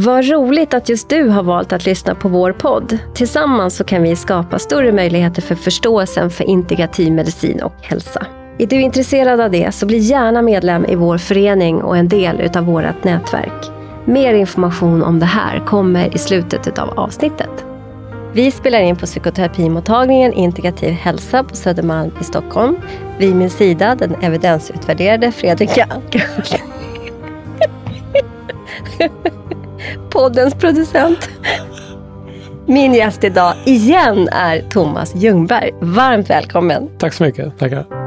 Vad roligt att just du har valt att lyssna på vår podd. Tillsammans så kan vi skapa större möjligheter för förståelsen för integrativ medicin och hälsa. Är du intresserad av det så bli gärna medlem i vår förening och en del utav vårt nätverk. Mer information om det här kommer i slutet av avsnittet. Vi spelar in på psykoterapimottagningen Integrativ hälsa på Södermalm i Stockholm. Vid min sida den evidensutvärderade Fredrika Poddens producent. Min gäst idag igen är Thomas Ljungberg. Varmt välkommen. Tack så mycket. Tackar.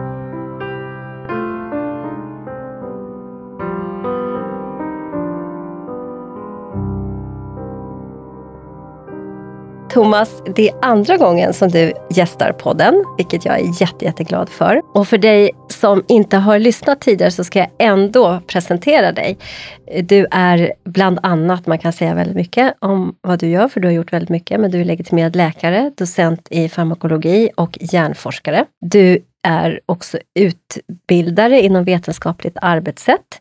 Thomas, det är andra gången som du gästar podden, vilket jag är jätte, jätteglad för. Och för dig som inte har lyssnat tidigare så ska jag ändå presentera dig. Du är bland annat, man kan säga väldigt mycket om vad du gör, för du har gjort väldigt mycket, men du är legitimerad läkare, docent i farmakologi och hjärnforskare. Du är också utbildare inom vetenskapligt arbetssätt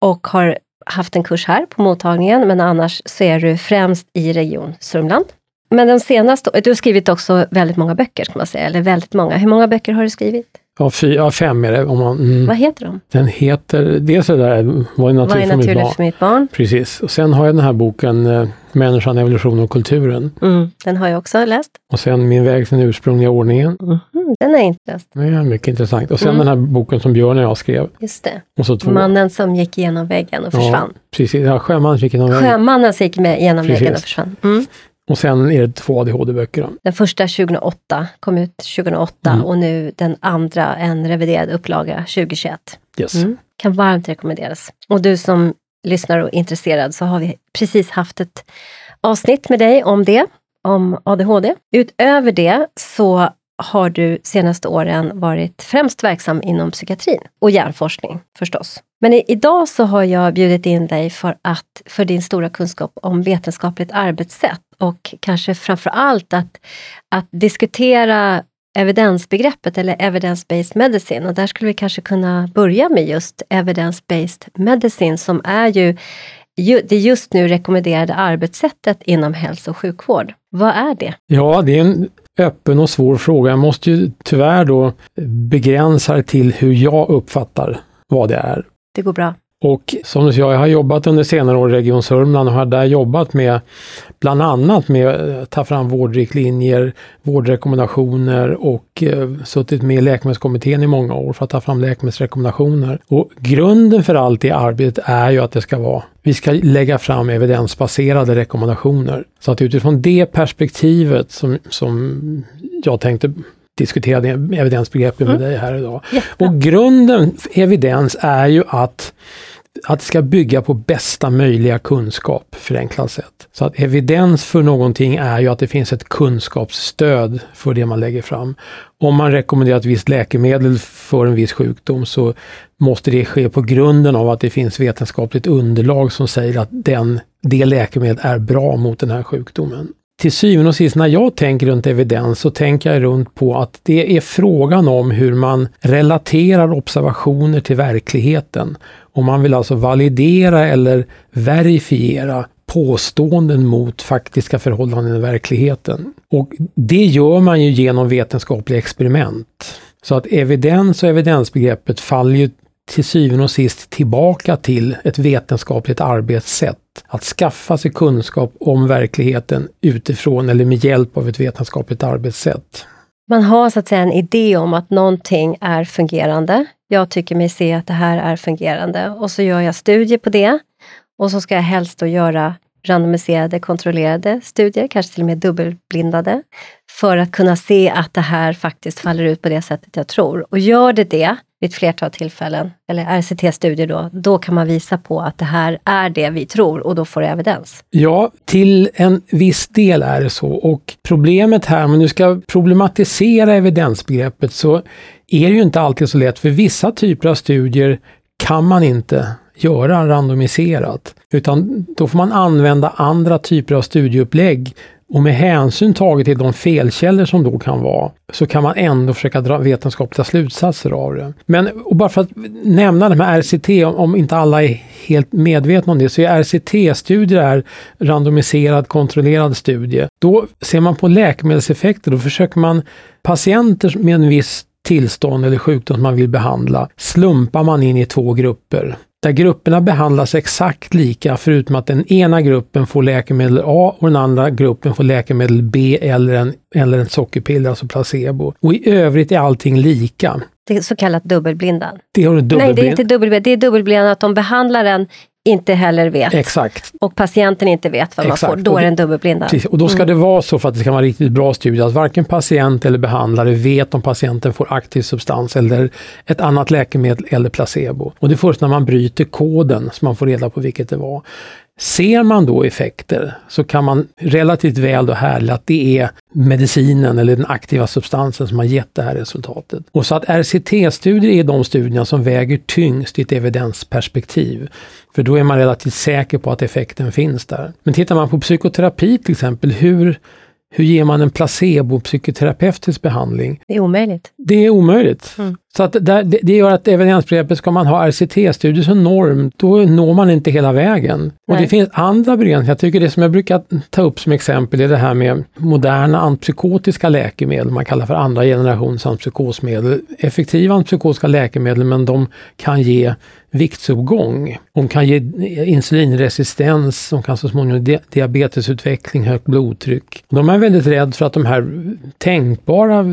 och har haft en kurs här på mottagningen, men annars så är du främst i Region Sörmland. Men de senaste, du har skrivit också väldigt många böcker, ska man säga, eller väldigt många. Hur många böcker har du skrivit? Ja, fyra, fem är det. Om man, mm. Vad heter de? Den heter dels det där Vad är naturligt, för, mitt för mitt barn? Precis. Och sen har jag den här boken eh, Människan, evolution och kulturen. Mm. Den har jag också läst. Och sen Min väg till den ursprungliga ordningen. Mm. Den är. Det är mycket intressant. Och sen mm. den här boken som Björn och jag skrev. Just det. Och så två. Mannen som gick igenom väggen och försvann. Ja, precis. Ja, Sjömannen gick igenom väggen. Sjömannen som gick med genom precis. väggen och försvann. Mm. Och sen är det två ADHD-böcker. Den första 2008, kom ut 2008 mm. och nu den andra en reviderad upplaga 2021. Yes. Mm. Kan varmt rekommenderas. Och du som lyssnar och är intresserad så har vi precis haft ett avsnitt med dig om det, om ADHD. Utöver det så har du senaste åren varit främst verksam inom psykiatrin och hjärnforskning förstås. Men i, idag så har jag bjudit in dig för, att, för din stora kunskap om vetenskapligt arbetssätt och kanske framför allt att, att diskutera evidensbegreppet eller evidence-based medicine. Och där skulle vi kanske kunna börja med just evidence-based medicine som är ju det just nu rekommenderade arbetssättet inom hälso och sjukvård. Vad är det? Ja, det är en öppen och svår fråga. Jag måste ju tyvärr då begränsa det till hur jag uppfattar vad det är. Det går bra. Och som jag har jobbat under senare år i Region Sörmland och har där jobbat med bland annat med att ta fram vårdriktlinjer, vårdrekommendationer och eh, suttit med i Läkemedelskommittén i många år för att ta fram läkemedelsrekommendationer. Och grunden för allt det arbetet är ju att det ska vara vi ska lägga fram evidensbaserade rekommendationer. Så att utifrån det perspektivet som, som jag tänkte diskutera evidensbegreppet med mm. dig här idag. Jättebra. Och grunden för evidens är ju att att det ska bygga på bästa möjliga kunskap, förenklat sett. Så att evidens för någonting är ju att det finns ett kunskapsstöd för det man lägger fram. Om man rekommenderar ett visst läkemedel för en viss sjukdom så måste det ske på grunden av att det finns vetenskapligt underlag som säger att den, det läkemedlet är bra mot den här sjukdomen till syvende och sist när jag tänker runt evidens så tänker jag runt på att det är frågan om hur man relaterar observationer till verkligheten. Om man vill alltså validera eller verifiera påståenden mot faktiska förhållanden i verkligheten. Och det gör man ju genom vetenskapliga experiment. Så att evidens och evidensbegreppet faller ju till syvende och sist tillbaka till ett vetenskapligt arbetssätt. Att skaffa sig kunskap om verkligheten utifrån eller med hjälp av ett vetenskapligt arbetssätt. Man har så att säga en idé om att någonting är fungerande. Jag tycker mig se att det här är fungerande och så gör jag studier på det. Och så ska jag helst då göra randomiserade, kontrollerade studier, kanske till och med dubbelblindade, för att kunna se att det här faktiskt faller ut på det sättet jag tror. Och gör det det, vid ett flertal tillfällen, eller RCT-studier då, då kan man visa på att det här är det vi tror och då får det evidens. Ja, till en viss del är det så. Och problemet här, om du ska problematisera evidensbegreppet, så är det ju inte alltid så lätt. För vissa typer av studier kan man inte göra randomiserat. Utan då får man använda andra typer av studieupplägg och med hänsyn taget till de felkällor som då kan vara, så kan man ändå försöka dra vetenskapliga slutsatser av det. Men och bara för att nämna det med RCT, om, om inte alla är helt medvetna om det, så är RCT-studier är randomiserad kontrollerad studie. Då ser man på läkemedelseffekter, då försöker man patienter med en viss tillstånd eller sjukdom som man vill behandla, slumpar man in i två grupper där grupperna behandlas exakt lika förutom att den ena gruppen får läkemedel A och den andra gruppen får läkemedel B eller en, eller en sockerpiller, alltså placebo. Och i övrigt är allting lika. Det är så kallat dubbelblindad. Det har du Nej, det är inte dubbelblindad. Det är dubbelblindad att de behandlar den inte heller vet. Exakt. Och patienten inte vet vad Exakt. man får. Då är den dubbelblindad. Precis. Och då ska mm. det vara så för att det ska vara en riktigt bra studie att varken patient eller behandlare vet om patienten får aktiv substans eller ett annat läkemedel eller placebo. Och det är först när man bryter koden som man får reda på vilket det var. Ser man då effekter så kan man relativt väl då härleda att det är medicinen eller den aktiva substansen som har gett det här resultatet. Och så att RCT-studier är de studierna som väger tyngst i ett evidensperspektiv. För då är man relativt säker på att effekten finns där. Men tittar man på psykoterapi till exempel, hur hur ger man en placebo-psykoterapeutisk behandling? Det är omöjligt. Det är omöjligt. Mm. Så att det, det gör att evidensbegreppet, ska man ha RCT-studier som norm, då når man inte hela vägen. Nej. Och det finns andra begränsningar. Jag tycker det som jag brukar ta upp som exempel är det här med moderna antipsykotiska läkemedel, man kallar för andra generationens antipsykosmedel. Effektiva antipsykotiska läkemedel, men de kan ge viktsuppgång. De kan ge insulinresistens, de kan så småningom di diabetesutveckling, högt blodtryck. De är väldigt rädda för att de här tänkbara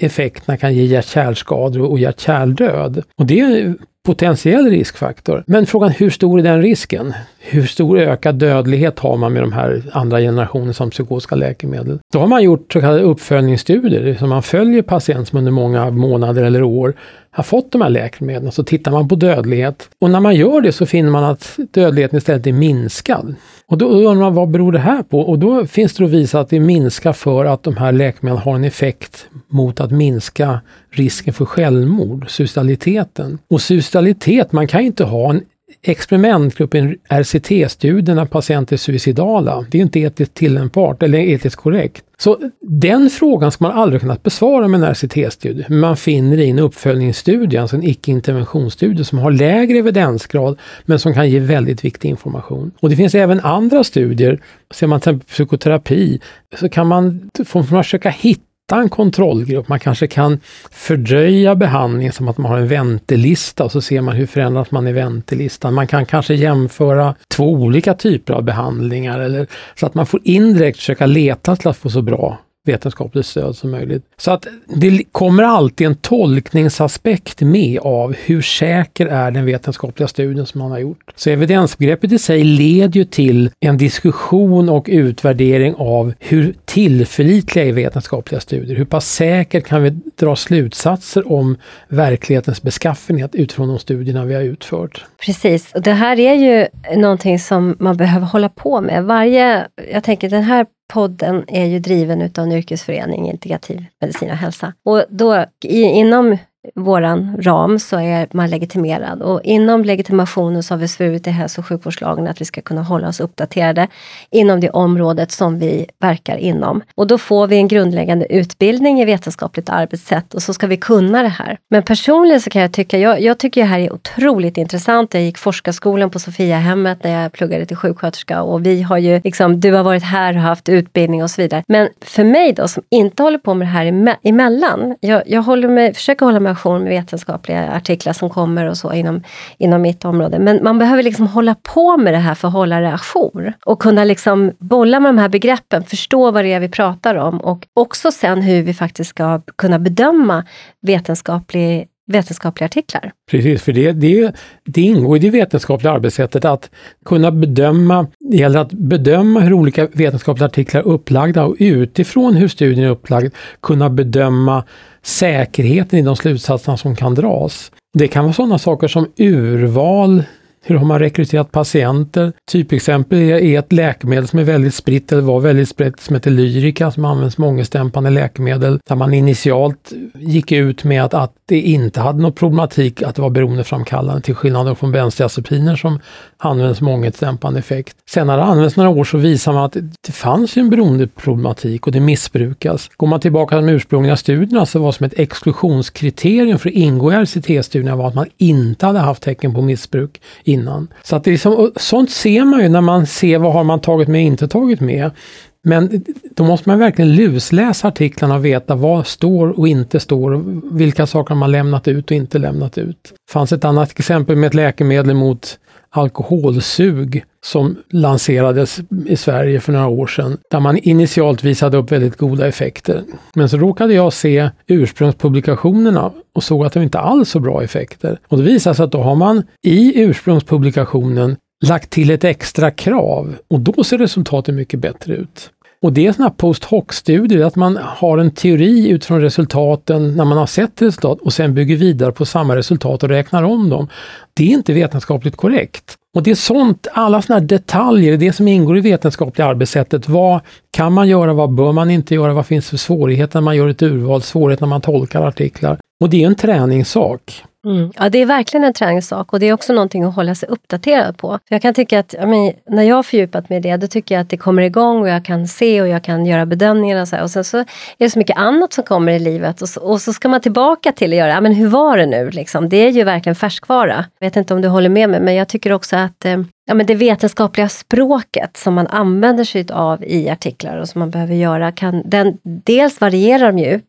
effekterna kan ge hjärt-kärlskador och hjärt-kärldöd. Och det är en potentiell riskfaktor. Men frågan hur stor är den risken? Hur stor ökad dödlighet har man med de här andra generationens psykotiska läkemedel? Då har man gjort så kallade uppföljningsstudier, så man följer patienter som under många månader eller år har fått de här läkemedlen. Så tittar man på dödlighet och när man gör det så finner man att dödligheten istället är minskad. Och då undrar man vad beror det här på? Och då finns det att visa att det minskar för att de här läkemedlen har en effekt mot att minska risken för självmord, suicidaliteten. Och suicidalitet, man kan inte ha en experimentgruppen RCT-studierna när patienter är suicidala. Det är inte etiskt tillämpbart eller etiskt korrekt. Så den frågan ska man aldrig kunnat besvara med en RCT-studie. Men man finner i en uppföljningsstudie, alltså en icke-interventionsstudie som har lägre evidensgrad men som kan ge väldigt viktig information. Och det finns även andra studier, ser man till exempel psykoterapi, så kan man försöka hitta en kontrollgrupp. Man kanske kan fördröja behandlingen som att man har en väntelista och så ser man hur förändras man i väntelistan. Man kan kanske jämföra två olika typer av behandlingar eller så att man får indirekt försöka leta till att få så bra vetenskapligt stöd som möjligt. Så att det kommer alltid en tolkningsaspekt med av hur säker är den vetenskapliga studien som man har gjort. Så evidensbegreppet i sig leder ju till en diskussion och utvärdering av hur tillförlitliga är vetenskapliga studier? Hur pass säkert kan vi dra slutsatser om verklighetens beskaffenhet utifrån de studierna vi har utfört? Precis, och det här är ju någonting som man behöver hålla på med. Varje, jag tänker den här podden är ju driven utav en yrkesförening, Integrativ medicin och hälsa. Och då i, inom våran ram så är man legitimerad och inom legitimationen så har vi svurit i hälso och sjukvårdslagen att vi ska kunna hålla oss uppdaterade inom det området som vi verkar inom. Och då får vi en grundläggande utbildning i vetenskapligt arbetssätt och så ska vi kunna det här. Men personligen så kan jag tycka, jag, jag tycker det här är otroligt intressant. Jag gick forskarskolan på Sofiahemmet när jag pluggade till sjuksköterska och vi har ju liksom, du har varit här och haft utbildning och så vidare. Men för mig då som inte håller på med det här emellan, jag, jag håller mig, försöker hålla mig information, med vetenskapliga artiklar som kommer och så inom, inom mitt område. Men man behöver liksom hålla på med det här för att hålla det ajour. Och kunna liksom bolla med de här begreppen, förstå vad det är vi pratar om och också sen hur vi faktiskt ska kunna bedöma vetenskaplig vetenskapliga artiklar. Precis, för det, det, det ingår i det vetenskapliga arbetssättet att kunna bedöma, det gäller att bedöma hur olika vetenskapliga artiklar är upplagda och utifrån hur studien är upplagd kunna bedöma säkerheten i de slutsatserna som kan dras. Det kan vara sådana saker som urval Hur har man rekryterat patienter? Typexempel är ett läkemedel som är väldigt spritt, eller var väldigt spritt, som heter Lyrica, som används som ångestdämpande läkemedel, där man initialt gick ut med att, att det inte hade någon problematik att det var beroendeframkallande, till skillnad från bensodiazepiner som används med ångestdämpande effekt. Sen när det använts några år så visar man att det fanns ju en beroendeproblematik och det missbrukas. Går man tillbaka till de ursprungliga studierna så var som ett exklusionskriterium för att ingå i RCT-studierna var att man inte hade haft tecken på missbruk innan. Så att det är som, sånt ser man ju när man ser vad har man tagit med och inte tagit med. Men då måste man verkligen lusläsa artiklarna och veta vad står och inte står och vilka saker man lämnat ut och inte lämnat ut. Det fanns ett annat exempel med ett läkemedel mot alkoholsug som lanserades i Sverige för några år sedan, där man initialt visade upp väldigt goda effekter. Men så råkade jag se ursprungspublikationerna och såg att det inte alls så bra effekter. Och det visade sig att då har man i ursprungspublikationen lagt till ett extra krav och då ser resultatet mycket bättre ut. Och det är sådana post hoc-studier, att man har en teori utifrån resultaten när man har sett resultat och sen bygger vidare på samma resultat och räknar om dem. Det är inte vetenskapligt korrekt. Och det är sånt, alla sådana här detaljer, det som ingår i vetenskapliga arbetssättet. Vad kan man göra, vad bör man inte göra, vad finns för svårigheter när man gör ett urval, svårigheter när man tolkar artiklar. Och det är en träningssak. Mm. Ja, det är verkligen en träningssak och det är också någonting att hålla sig uppdaterad på. För jag kan tycka att jag men, när jag har fördjupat mig i det, då tycker jag att det kommer igång och jag kan se och jag kan göra bedömningar. Och, så här. och sen så är det så mycket annat som kommer i livet och så, och så ska man tillbaka till att göra, ja, men hur var det nu? Liksom. Det är ju verkligen färskvara. Jag vet inte om du håller med mig, men jag tycker också att eh, ja, men det vetenskapliga språket som man använder sig av i artiklar och som man behöver göra, kan, den, dels varierar de ju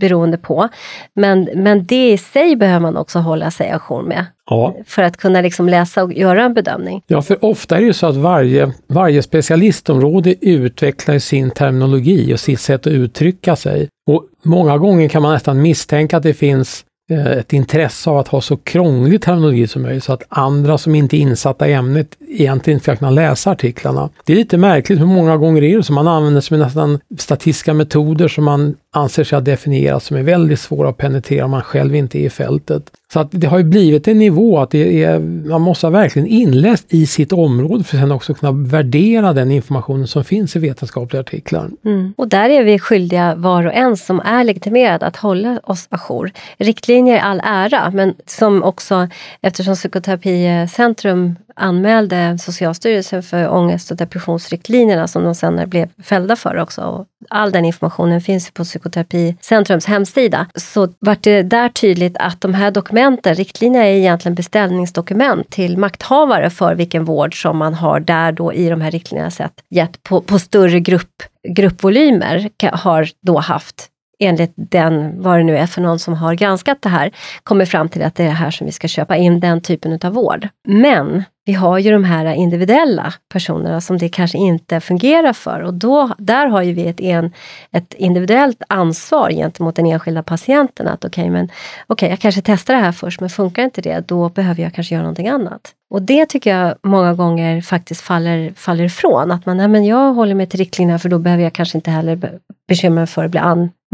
beroende på. Men, men det i sig behöver man också hålla sig ajour med. Ja. För att kunna liksom läsa och göra en bedömning. Ja, för ofta är det ju så att varje, varje specialistområde utvecklar sin terminologi och sitt sätt att uttrycka sig. Och många gånger kan man nästan misstänka att det finns Eh, ett intresse av att ha så krånglig terminologi som möjligt så att andra som inte är insatta i ämnet egentligen inte ska kunna läsa artiklarna. Det är lite märkligt hur många gånger är det som man använder som nästan statistiska metoder som man anser sig ha definierat som är väldigt svåra att penetrera om man själv inte är i fältet. Så att det har ju blivit en nivå att det är, man måste ha verkligen inläst i sitt område för att sen också kunna värdera den informationen som finns i vetenskapliga artiklar. Mm. Och där är vi skyldiga var och en som är legitimerad att hålla oss ajour. Riktlinjer i all ära, men som också eftersom Psykoterapicentrum eh, anmälde Socialstyrelsen för ångest och depressionsriktlinjerna som de sen blev fällda för också. Och all den informationen finns på Psykoterapicentrums hemsida. Så vart det där tydligt att de här dokumenten, riktlinjerna är egentligen beställningsdokument till makthavare för vilken vård som man har där då i de här riktlinjerna sett gett på, på större grupp, gruppvolymer har då haft enligt den, vad det nu är för någon som har granskat det här, kommer fram till att det är det här som vi ska köpa in, den typen av vård. Men vi har ju de här individuella personerna som det kanske inte fungerar för och då, där har ju vi ett, en, ett individuellt ansvar gentemot den enskilda patienten att okej, okay, men okay, jag kanske testar det här först, men funkar inte det, då behöver jag kanske göra någonting annat. Och det tycker jag många gånger faktiskt faller, faller ifrån. Att man, nej men jag håller mig till riktlinjerna för då behöver jag kanske inte heller bekymra mig för att bli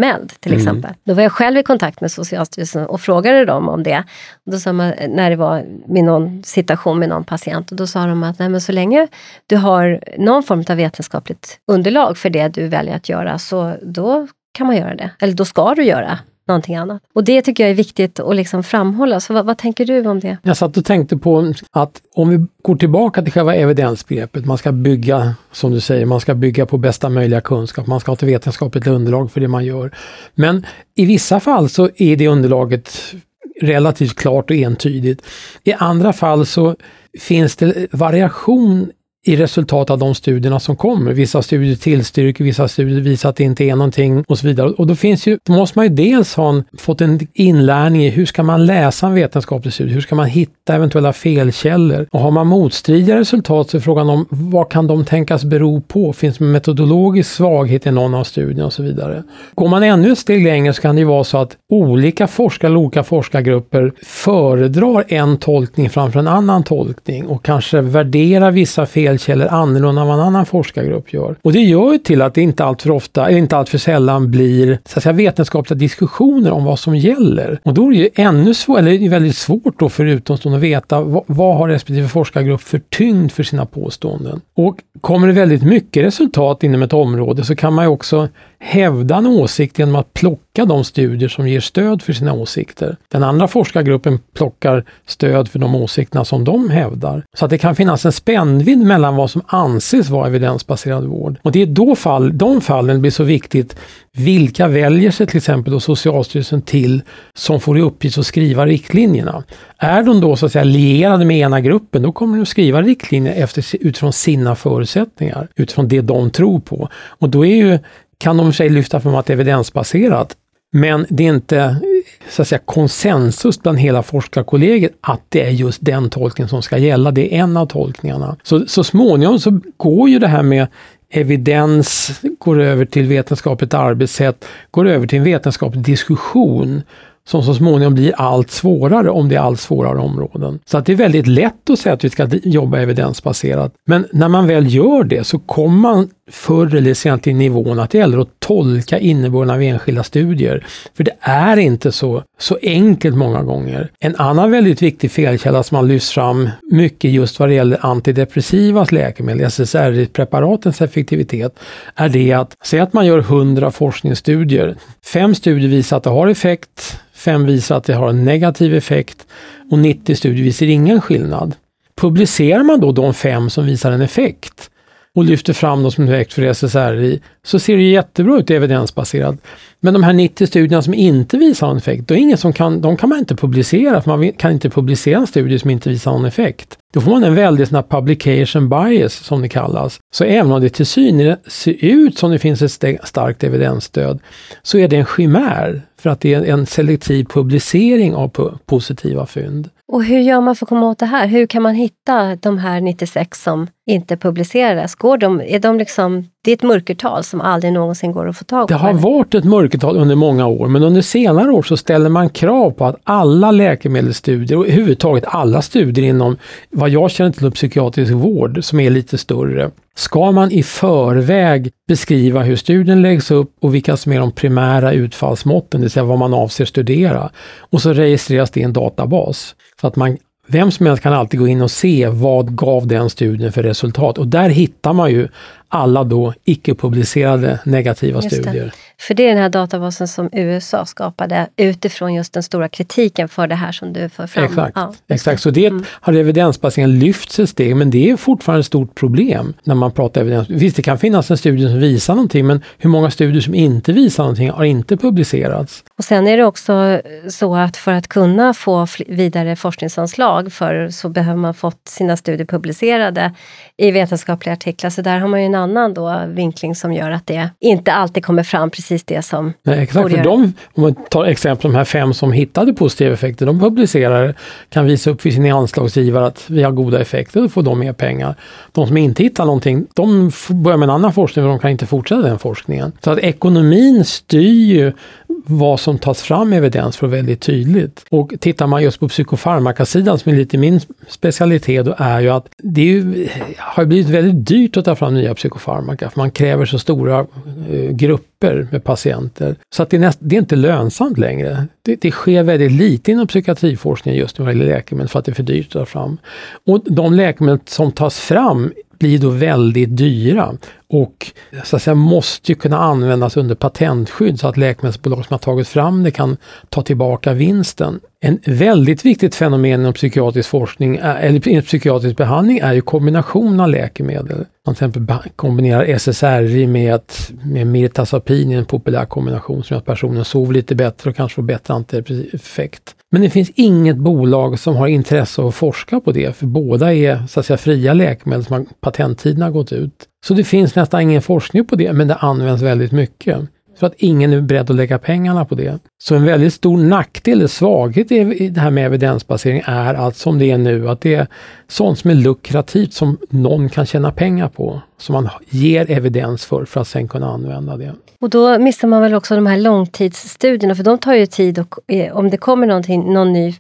anmäld till mm. exempel. Då var jag själv i kontakt med Socialstyrelsen och frågade dem om det. Och då sa man, när det var med någon situation med någon patient, och då sa de att nej, men så länge du har någon form av vetenskapligt underlag för det du väljer att göra, så då kan man göra det. Eller då ska du göra någonting annat. Och det tycker jag är viktigt att liksom framhålla. Så vad, vad, tänker du om det? Jag satt och tänkte på att om vi går tillbaka till själva evidensbegreppet, man ska bygga, som du säger, man ska bygga på bästa möjliga kunskap, man ska ha ett vetenskapligt underlag för det man gör. Men i vissa fall så är det underlaget relativt klart och entydigt. I andra fall så finns det variation i resultat av de studierna som kommer. Vissa studier tillstyrker, vissa studier visar att det inte är någonting och så vidare. Och då finns ju, då måste man ju dels ha en, fått en inlärning i hur ska man läsa en vetenskaplig studie? Hur ska man hitta eventuella felkällor? Och har man motstridiga resultat så är frågan om vad kan de tänkas bero på? Finns det metodologisk svaghet i någon av studierna och så vidare? Går man ännu ett steg längre så kan det ju vara så att olika forskare, olika forskargrupper föredrar en tolkning framför en annan tolkning och kanske värderar vissa fel felkällor annorlunda än vad en annan forskargrupp gör. Och det gör ju till att det inte alltför ofta, eller inte alltför sällan blir så att säga, vetenskapliga diskussioner om vad som gäller. Och då är det ju ännu svår, eller det är väldigt svårt då för utomstående att veta vad, vad har respektive forskargrupp för tyngd för sina påståenden. Och kommer det väldigt mycket resultat inom ett område så kan man ju också hävda en åsikt genom att plocka de studier som ger stöd för sina åsikter. Den andra forskargruppen plockar stöd för de åsikterna som de hävdar. Så att det kan finnas en spännvidd mellan vad som anses vara evidensbaserad vård. Och det är då fall, de fallen blir så viktigt vilka väljer sig till exempel då Socialstyrelsen till som får i uppgift att skriva riktlinjerna? Är de då så att säga lierade med ena gruppen, då kommer de att skriva riktlinjer efter, utifrån sina förutsättningar, utifrån det de tror på. Och då är ju, kan de sig lyfta fram att det är evidensbaserat, men det är inte så att säga, konsensus bland hela forskarkollegiet att det är just den tolkningen som ska gälla. Det är en av tolkningarna. Så, så småningom så går ju det här med evidens går över till vetenskapligt arbetssätt, går över till en vetenskaplig diskussion som så småningom blir allt svårare om det är allt svårare områden. Så att det är väldigt lätt att säga att vi ska jobba evidensbaserat. Men när man väl gör det så kommer man förr eller senare till nivån att det gäller att tolka innebörden av enskilda studier. För det är inte så, så enkelt många gånger. En annan väldigt viktig felkälla som har lyfts fram mycket just vad det gäller antidepressiva läkemedel, SSRI-preparatens effektivitet, är det att, säg att man gör 100 forskningsstudier. Fem studier visar att det har effekt, fem visar att det har en negativ effekt och 90 studier visar ingen skillnad. Publicerar man då de fem som visar en effekt och lyfter fram dem som effekt för SSRI, så ser det jättebra ut evidensbaserat. Men de här 90 studierna som inte visar någon effekt, då är ingen som kan, de kan man inte publicera, för man kan inte publicera en studie som inte visar någon effekt. Då får man en väldig sån publication bias som det kallas. Så även om det till synes ser ut som det finns ett starkt evidensstöd, så är det en chimär för att det är en selektiv publicering av positiva fynd. Och hur gör man för att komma åt det här? Hur kan man hitta de här 96 som inte publiceras? Går de, är de liksom, det är ett mörkertal som aldrig någonsin går att få tag på? Det har varit ett mörkertal under många år, men under senare år så ställer man krav på att alla läkemedelsstudier och överhuvudtaget alla studier inom vad jag känner till psykiatrisk vård som är lite större, ska man i förväg beskriva hur studien läggs upp och vilka som är de primära utfallsmåtten, det vill säga vad man avser studera. Och så registreras det i en databas. Så att man, vem som helst kan alltid gå in och se vad gav den studien för resultat. Och där hittar man ju alla då icke-publicerade negativa just studier. Det. För det är den här databasen som USA skapade utifrån just den stora kritiken för det här som du för fram. Exakt, ja, exakt. så det mm. har evidensbaseringen lyfts ett steg men det är fortfarande ett stort problem när man pratar evidens. Visst, det kan finnas en studie som visar någonting men hur många studier som inte visar någonting har inte publicerats. Och sen är det också så att för att kunna få vidare forskningsanslag för så behöver man fått sina studier publicerade i vetenskapliga artiklar. Så där har man ju en annan då vinkling som gör att det inte alltid kommer fram precis det som Nej, Exakt, för de, om man tar exempel de här fem som hittade positiva effekter, de publicerar, kan visa upp för sin anslagsgivare att vi har goda effekter, då får de mer pengar. De som inte hittar någonting, de börjar med en annan forskning, men de kan inte fortsätta den forskningen. Så att ekonomin styr ju vad som tas fram evidens för väldigt tydligt. Och tittar man just på psykofarmakasidan som är lite min specialitet, då är ju att det är ju, har blivit väldigt dyrt att ta fram nya psykofarmaka, för man kräver så stora eh, grupper med patienter. Så att det är, näst, det är inte lönsamt längre. Det, det sker väldigt lite inom psykiatriforskningen just nu vad gäller läkemedel för att det är för dyrt att ta fram. Och de läkemedel som tas fram blir då väldigt dyra och så att säga, måste ju kunna användas under patentskydd så att läkemedelsbolag som har tagit fram det kan ta tillbaka vinsten. En väldigt viktigt fenomen inom psykiatrisk forskning, eh, eller inom psykiatrisk behandling, är ju kombination av läkemedel. Man till exempel kombinerar SSRI med, med mirtazapin i en populär kombination som gör att personen sover lite bättre och kanske får bättre antidepressiv Men det finns inget bolag som har intresse av att forska på det, för båda är så att säga fria läkemedel som patenttiden har gått ut. Så det finns nästan ingen forskning på det, men det används väldigt mycket för att ingen är beredd att lägga pengarna på det. Så en väldigt stor nackdel, eller svaghet i det här med evidensbasering är att som det är nu, att det är sånt som är lukrativt som någon kan tjäna pengar på. Som man ger evidens för, för att sen kunna använda det. Och då missar man väl också de här långtidsstudierna, för de tar ju tid och eh, om det kommer någon ny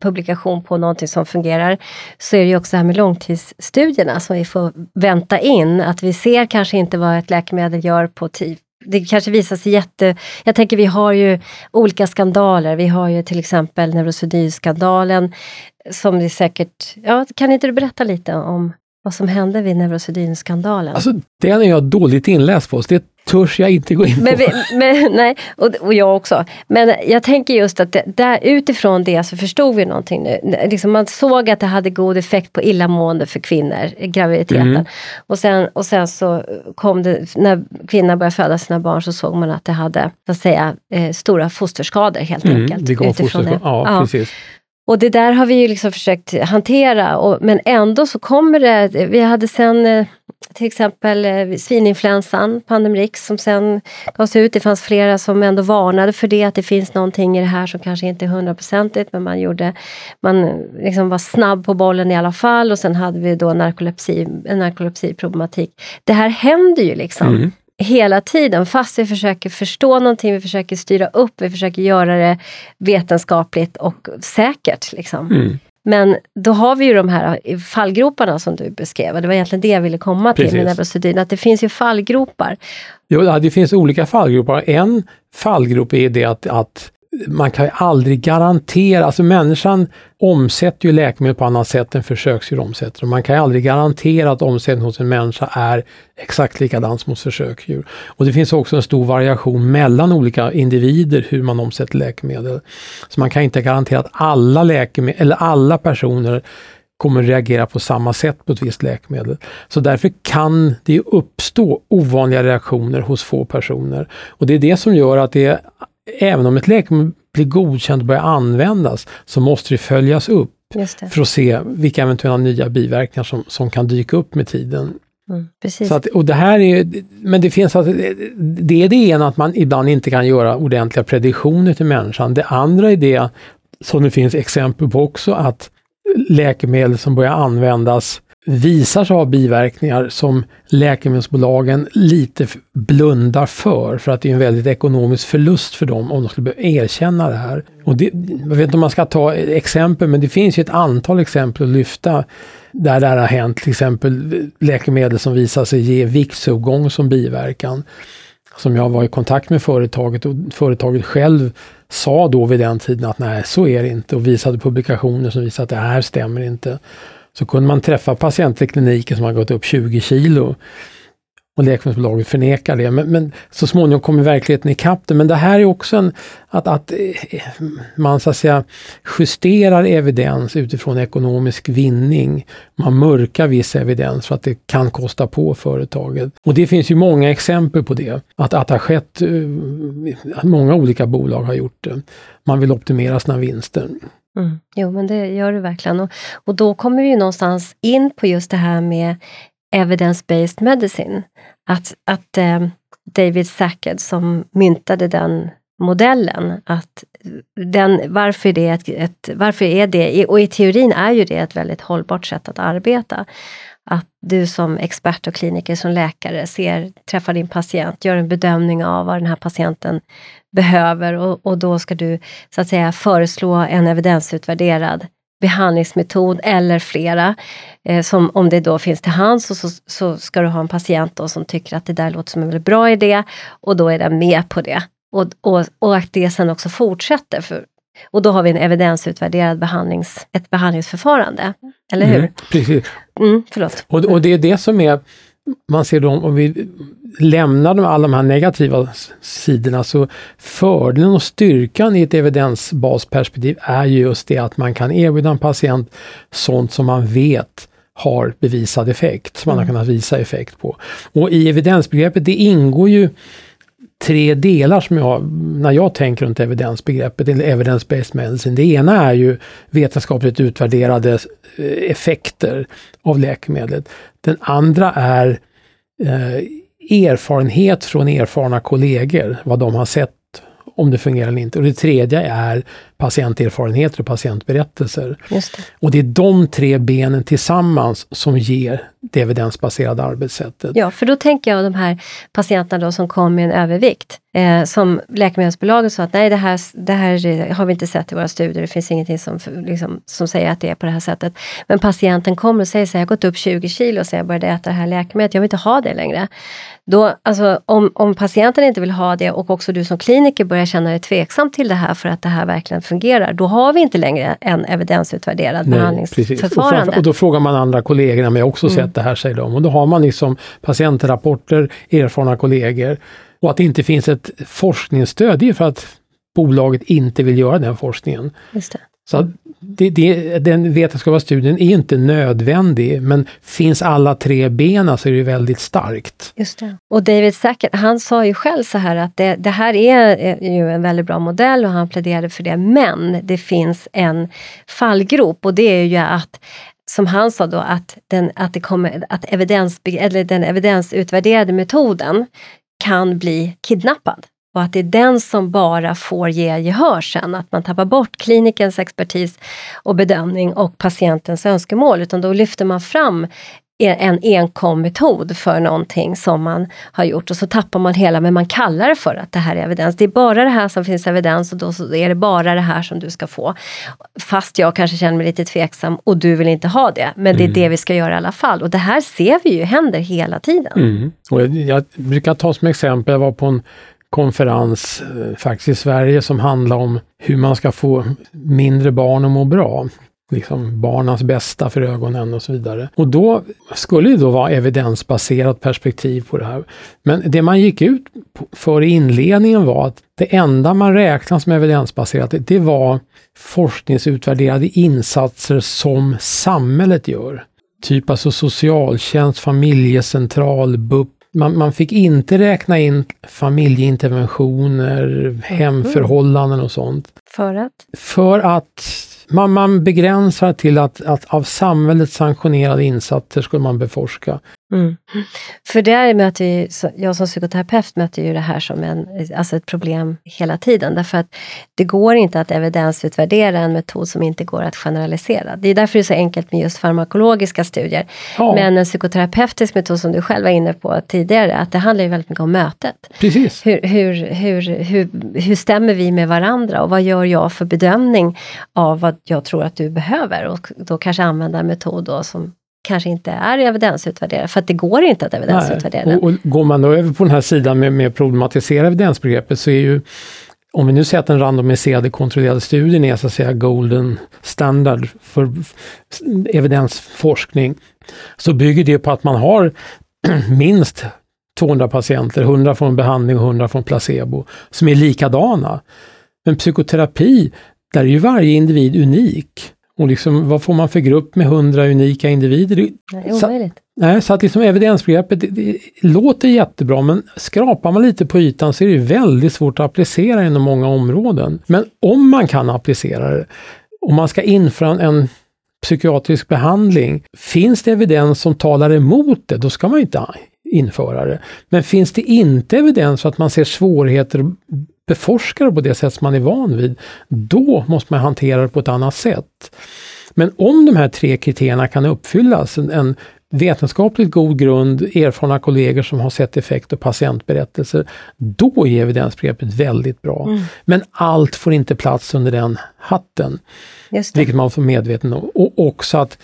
publikation på någonting som fungerar, så är det ju också det här med långtidsstudierna som vi får vänta in. Att vi ser kanske inte vad ett läkemedel gör på tid det kanske visar sig jätte... Jag tänker vi har ju olika skandaler. Vi har ju till exempel Neurosedynskandalen som det säkert... Ja, kan inte du berätta lite om vad som hände vid Neurosedynskandalen? Alltså, den är jag dåligt inläst på, så det törs jag inte gå in på. Men, men, nej, och, och jag också. Men jag tänker just att det, där, utifrån det så förstod vi någonting nu. Liksom man såg att det hade god effekt på illamående för kvinnor, graviditeten. Mm. Och, sen, och sen så kom det, när kvinnan började föda sina barn så såg man att det hade, så att säga, eh, stora fosterskador helt mm, enkelt. Det gav fosterskador, ja, ja, precis. Och det där har vi ju liksom försökt hantera, och, men ändå så kommer det, vi hade sen eh, till exempel eh, svininfluensan, Pandemrix, som sen gavs ut. Det fanns flera som ändå varnade för det, att det finns någonting i det här som kanske inte är hundraprocentigt, men man, gjorde, man eh, liksom var snabb på bollen i alla fall. Och sen hade vi då narkolepsi, en narkolepsiproblematik. Det här händer ju liksom. Mm hela tiden, fast vi försöker förstå någonting, vi försöker styra upp, vi försöker göra det vetenskapligt och säkert. Liksom. Mm. Men då har vi ju de här fallgroparna som du beskrev. Det var egentligen det jag ville komma till Precis. med neurosedyn, att det finns ju fallgropar. Jo, det finns olika fallgropar. En fallgrop är det att, att man kan ju aldrig garantera, alltså människan omsätter ju läkemedel på annat sätt än försöksdjur omsätter. Man kan ju aldrig garantera att omsättningen hos en människa är exakt likadan som hos försöksdjur. Och det finns också en stor variation mellan olika individer hur man omsätter läkemedel. Så man kan inte garantera att alla läkemedel, eller alla personer kommer reagera på samma sätt på ett visst läkemedel. Så därför kan det uppstå ovanliga reaktioner hos få personer. Och det är det som gör att det även om ett läkemedel blir godkänt och börjar användas så måste det följas upp för att se vilka eventuella nya biverkningar som, som kan dyka upp med tiden. Mm, så att, och det här är, men det finns alltså, det är det ena att man ibland inte kan göra ordentliga prediktioner till människan. Det andra är det, som det finns exempel på också, att läkemedel som börjar användas visar sig ha biverkningar som läkemedelsbolagen lite blundar för, för att det är en väldigt ekonomisk förlust för dem om de skulle erkänna det här. Och det, jag vet inte om man ska ta exempel, men det finns ju ett antal exempel att lyfta där det här har hänt, till exempel läkemedel som visar sig ge viktsuppgång som biverkan. Som jag var i kontakt med företaget och företaget själv sa då vid den tiden att nej, så är det inte och visade publikationer som visade att det här stämmer inte så kunde man träffa patienter i kliniken som har gått upp 20 kilo. Och läkemedelsbolaget förnekar det. Men, men, så småningom kommer verkligheten ikapp det. Men det här är också en, att, att eh, man så att säga justerar evidens utifrån ekonomisk vinning. Man mörkar viss evidens för att det kan kosta på företaget. Och det finns ju många exempel på det. Att, att det har skett, eh, att många olika bolag har gjort det. Man vill optimera sina vinster. Mm. Jo, men det gör det verkligen. Och, och då kommer vi ju någonstans in på just det här med evidence-based medicine. Att, att eh, David Sackett som myntade den modellen, att den, varför, det är ett, ett, varför är det, och i teorin är ju det ett väldigt hållbart sätt att arbeta. Att du som expert och kliniker, som läkare, ser, träffar din patient, gör en bedömning av vad den här patienten behöver och, och då ska du så att säga föreslå en evidensutvärderad behandlingsmetod eller flera. Eh, som om det då finns till hands och så, så ska du ha en patient då som tycker att det där låter som en väldigt bra idé och då är den med på det. Och, och, och att det sen också fortsätter. För, och då har vi en evidensutvärderad behandlings, ett behandlingsförfarande. Eller hur? Mm, precis. Mm, förlåt. Och, och det är det som är man ser dem, om vi lämnar de, alla de här negativa sidorna, så fördelen och styrkan i ett evidensbasperspektiv är just det att man kan erbjuda en patient sånt som man vet har bevisad effekt, som man har mm. kunnat visa effekt på. Och i evidensbegreppet, det ingår ju tre delar som jag, när jag tänker runt evidensbegreppet, eller evidence-based medicine. Det ena är ju vetenskapligt utvärderade eh, effekter av läkemedlet. Den andra är eh, erfarenhet från erfarna kollegor, vad de har sett om det fungerar eller inte. Och det tredje är patienterfarenheter och patientberättelser. Det. Och det är de tre benen tillsammans som ger det evidensbaserade arbetssättet. Ja, för då tänker jag de här patienterna då som kom med en övervikt. Eh, som läkemedelsbolaget sa att nej, det här, det här har vi inte sett i våra studier. Det finns ingenting som, liksom, som säger att det är på det här sättet. Men patienten kommer och säger så här, jag har gått upp 20 kilo sen jag började äta det här läkemedlet. Jag vill inte ha det längre. Då, alltså, om, om patienten inte vill ha det och också du som kliniker börjar känna dig tveksam till det här för att det här verkligen fungerar, då har vi inte längre en evidensutvärderad Nej, behandlingsförfarande. Och, och, då frågar man andra kollegor, men jag har också mm. sett det här, säger de. Och då har man liksom patientrapporter, erfarna kollegor. Och att det inte finns ett forskningsstöd, det är för att bolaget inte vill göra den forskningen. Så det, det, den vetenskapliga studien är inte nödvändig, men finns alla tre benen så är det väldigt starkt. Just det. Och David Sackett, han sa ju själv så här att det, det här är eh, ju en väldigt bra modell och han pläderade för det, men det finns en fallgrop och det är ju att som han sa då, att den, att det kommer, att evidens, eller den evidensutvärderade metoden kan bli kidnappad och att det är den som bara får ge gehör sen, att man tappar bort klinikens expertis och bedömning och patientens önskemål, utan då lyfter man fram en enkom metod för någonting som man har gjort och så tappar man hela, men man kallar det för att det här är evidens. Det är bara det här som finns evidens och då är det bara det här som du ska få. Fast jag kanske känner mig lite tveksam och du vill inte ha det, men det är mm. det vi ska göra i alla fall. Och det här ser vi ju händer hela tiden. Mm. Och jag, jag brukar ta som exempel, jag var på en konferens eh, faktiskt i Sverige som handlar om hur man ska få mindre barn att må bra. Liksom barnens bästa för ögonen och så vidare. Och då skulle det då vara evidensbaserat perspektiv på det här. Men det man gick ut för i inledningen var att det enda man räknar som evidensbaserat, det var forskningsutvärderade insatser som samhället gör. Typ alltså socialtjänst, familjecentral, BUP, man, man fick inte räkna in familjeinterventioner, hemförhållanden och sånt. För att? För att man, man begränsar till att, att av samhället sanktionerade insatser skulle man beforska. Mm. För där möter vi, jag som psykoterapeut möter ju det här som en, alltså ett problem hela tiden. Därför att det går inte att evidensutvärdera en metod som inte går att generalisera. Det är därför det är så enkelt med just farmakologiska studier. Ja. Men en psykoterapeutisk metod som du själv var inne på tidigare, att det handlar ju väldigt mycket om mötet. Precis. Hur, hur, hur, hur, hur stämmer vi med varandra och vad gör jag för bedömning av vad jag tror att du behöver? Och då kanske använda en metod då som kanske inte är evidensutvärderad, för att det går inte att evidensutvärdera den. Och, och går man då över på den här sidan med, med problematisera evidensbegreppet så är ju om vi nu säger att den randomiserade kontrollerade studien är så att säga golden standard för evidensforskning, så bygger det på att man har minst 200 patienter, 100 från behandling och 100 från placebo, som är likadana. Men psykoterapi, där är ju varje individ unik. Och liksom, vad får man för grupp med hundra unika individer? Är omöjligt. Så, nej, så att liksom evidensbegreppet det, det, låter jättebra men skrapar man lite på ytan så är det väldigt svårt att applicera inom många områden. Men om man kan applicera det, om man ska införa en, en psykiatrisk behandling, finns det evidens som talar emot det, då ska man inte införa det. Men finns det inte evidens för att man ser svårigheter beforskare på det sätt som man är van vid, då måste man hantera det på ett annat sätt. Men om de här tre kriterierna kan uppfyllas, en, en vetenskapligt god grund, erfarna kollegor som har sett effekt och patientberättelser, då är evidensbegreppet väldigt bra. Mm. Men allt får inte plats under den hatten. Vilket man får medveten om. Och också att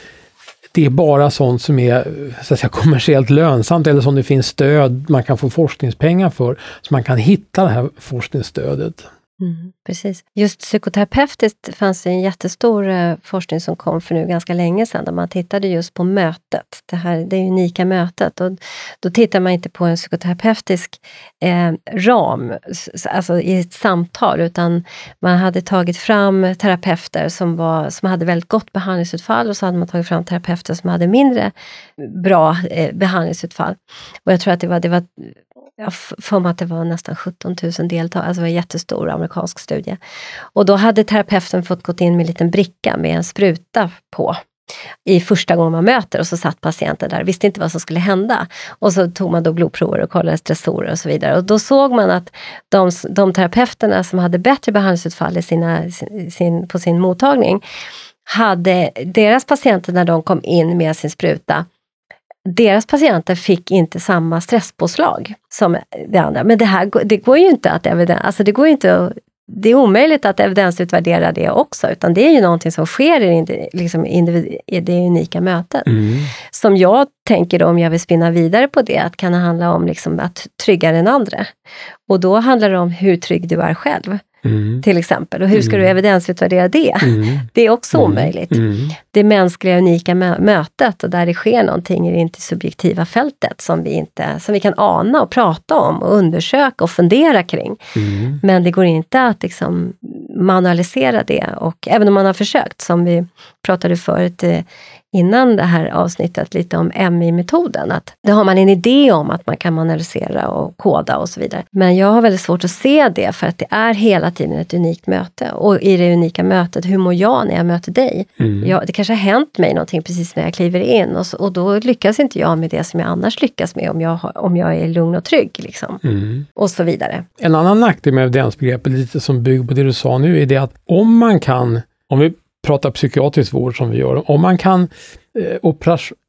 det är bara sånt som är så att säga, kommersiellt lönsamt eller som det finns stöd man kan få forskningspengar för, så man kan hitta det här forskningsstödet. Mm, precis. Just psykoterapeutiskt fanns det en jättestor eh, forskning som kom för nu ganska länge sedan, där man tittade just på mötet, det här det unika mötet. Och då tittar man inte på en psykoterapeutisk eh, ram, alltså i ett samtal, utan man hade tagit fram terapeuter som, var, som hade väldigt gott behandlingsutfall och så hade man tagit fram terapeuter som hade mindre bra eh, behandlingsutfall. Och jag tror att det var, det var jag får mig att det var nästan 17 000 deltagare, alltså det var en jättestor amerikansk studie. Och då hade terapeuten fått gå in med en liten bricka med en spruta på. i första gången man möter och så satt patienten där och visste inte vad som skulle hända. Och så tog man då blodprover och kollade stressorer och så vidare. Och då såg man att de, de terapeuterna som hade bättre behandlingsutfall i sina, sin, på sin mottagning, hade deras patienter när de kom in med sin spruta, deras patienter fick inte samma stresspåslag som det andra. Men det här det går ju inte att evidens, alltså det går inte att det är omöjligt att evidensutvärdera det också, utan det är ju någonting som sker i, liksom i det unika mötet. Mm. Som jag tänker då, om jag vill spinna vidare på det, att kan det handla om liksom att trygga den andra. Och då handlar det om hur trygg du är själv. Mm. Till exempel. Och hur ska mm. du evidensutvärdera det? Mm. Det är också mm. omöjligt. Mm. Det mänskliga unika mö mötet och där det sker någonting i det intersubjektiva fältet som vi, inte, som vi kan ana och prata om och undersöka och fundera kring. Mm. Men det går inte att liksom manualisera det och även om man har försökt, som vi pratade förut eh, innan det här avsnittet lite om MI-metoden. Att då har man en idé om att man kan manualisera och koda och så vidare. Men jag har väldigt svårt att se det för att det är hela tiden ett unikt möte. Och i det unika mötet, hur mår jag när jag möter dig? Mm. Jag, det kanske har hänt mig någonting precis när jag kliver in och, så, och då lyckas inte jag med det som jag annars lyckas med om jag, om jag är lugn och trygg. Liksom. Mm. Och så vidare. En annan nackdel med evidensbegreppet, lite som bygger på det du sa nu, är det att om man kan, om vi pratar psykiatrisk vård som vi gör, om man kan eh,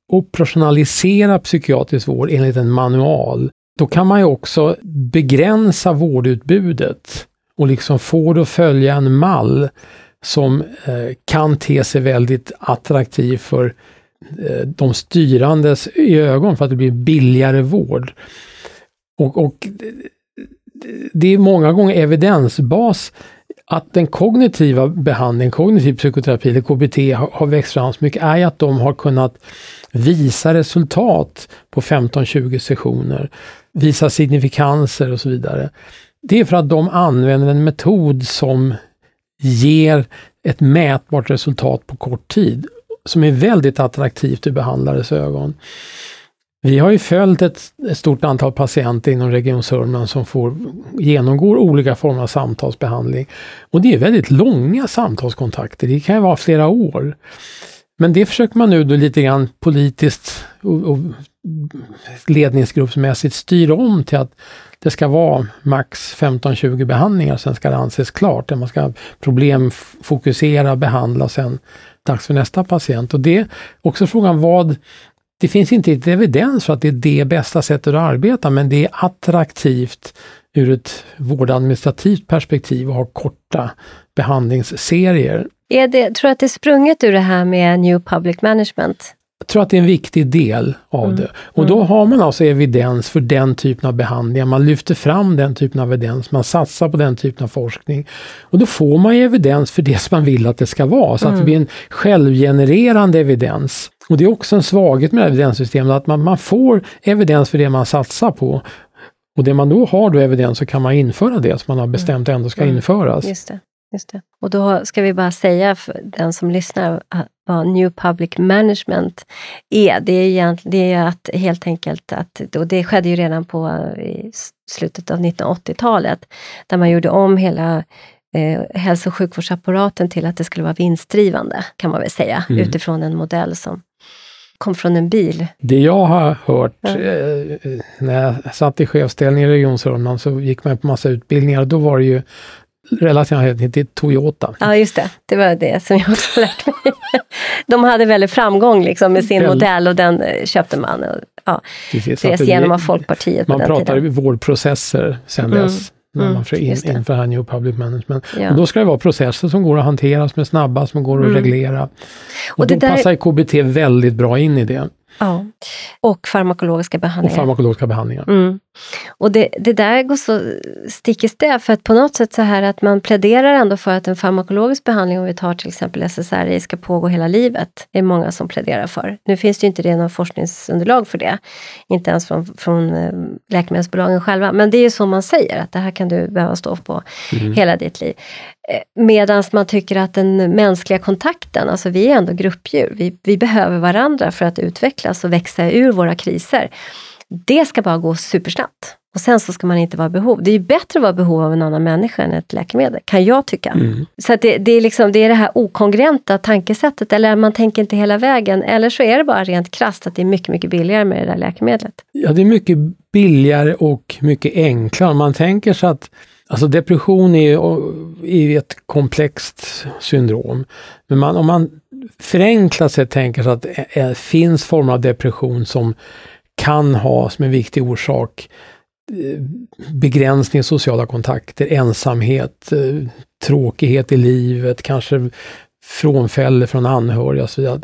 operationalisera psykiatrisk vård enligt en manual, då kan man ju också begränsa vårdutbudet och liksom få det att följa en mall som eh, kan te sig väldigt attraktiv för eh, de styrandes ögon för att det blir billigare vård. Och, och eh, det är många gånger evidensbas att den kognitiva behandlingen, kognitiv psykoterapi eller KBT har, har växt fram så mycket är att de har kunnat visa resultat på 15-20 sessioner, visa signifikanser och så vidare. Det är för att de använder en metod som ger ett mätbart resultat på kort tid, som är väldigt attraktivt ur behandlares ögon. Vi har ju följt ett, ett, stort antal patienter inom Region Sörmland som får, genomgår olika former av samtalsbehandling. Och det är väldigt långa samtalskontakter, det kan ju vara flera år. Men det försöker man nu då lite grann politiskt och, och ledningsgruppsmässigt styra om till att det ska vara max 15-20 behandlingar, sen ska det anses klart. Där man ska problemfokusera, behandla, sen dags för nästa patient. Och det är också frågan vad det finns inte evidens för att det är det bästa sättet att arbeta, men det är attraktivt ur ett vårdadministrativt perspektiv att ha korta behandlingsserier. Är det, tror du att det är sprunget ur det här med New Public Management? Jag tror att det är en viktig del av mm. det. Och då mm. har man alltså evidens för den typen av behandlingar. Man lyfter fram den typen av evidens, man satsar på den typen av forskning. Och då får man evidens för det som man vill att det ska vara, så mm. att det mm. blir en självgenererande evidens. Och det är också en svaghet med evidenssystemet, att man, man får evidens för det man satsar på. Och det man då har då evidens så kan man införa det som man har bestämt ändå ska mm. införas. Just det, just det. Och då ska vi bara säga för den som lyssnar vad New Public Management är. Det är, egentligen, det är att helt enkelt att, och det skedde ju redan på i slutet av 1980-talet, där man gjorde om hela eh, hälso och sjukvårdsapparaten till att det skulle vara vinstdrivande, kan man väl säga, mm. utifrån en modell som kom från en bil. Det jag har hört ja. eh, när jag satt i chefsställning i Region Sörmland så gick man på massa utbildningar. Då var det ju relaterat till Toyota. Ja, just det. Det var det som jag också lärt mig. De hade väldigt framgång liksom med sin Väl... modell och den eh, köpte man. Och, ja, drevs igenom av Folkpartiet Man pratar vårdprocesser sen mm. dess när mm, man får in, inför här New Public Management. Ja. Och då ska det vara processer som går att hantera, som är snabba, som går att mm. reglera. Och, och då där... passar KBT väldigt bra in i det. Ja, och farmakologiska behandlingar. Och farmakologiska behandlingar. Mm. Och det, det där går så stick i stäv, för att på något sätt så här att man pläderar ändå för att en farmakologisk behandling, om vi tar till exempel SSRI, ska pågå hela livet. Det är många som pläderar för. Nu finns det ju inte det någon forskningsunderlag för det. Inte ens från, från eh, läkemedelsbolagen själva. Men det är ju så man säger, att det här kan du behöva stå på mm. hela ditt liv. Eh, Medan man tycker att den mänskliga kontakten, alltså vi är ändå gruppdjur, vi, vi behöver varandra för att utvecklas och växa ur våra kriser. Det ska bara gå supersnabbt. Och sen så ska man inte vara behov. Det är bättre att vara behov av en annan människa än ett läkemedel, kan jag tycka. Mm. Så det, det, är liksom, det är det här okongruenta tankesättet, eller man tänker inte hela vägen. Eller så är det bara rent krasst att det är mycket, mycket billigare med det där läkemedlet. Ja, det är mycket billigare och mycket enklare. Man tänker sig att Alltså depression är ju ett komplext syndrom. Men man, om man förenklat sett tänker sig att det finns former av depression som kan ha som en viktig orsak eh, begränsning i sociala kontakter, ensamhet, eh, tråkighet i livet, kanske frånfälle från anhöriga och så vidare.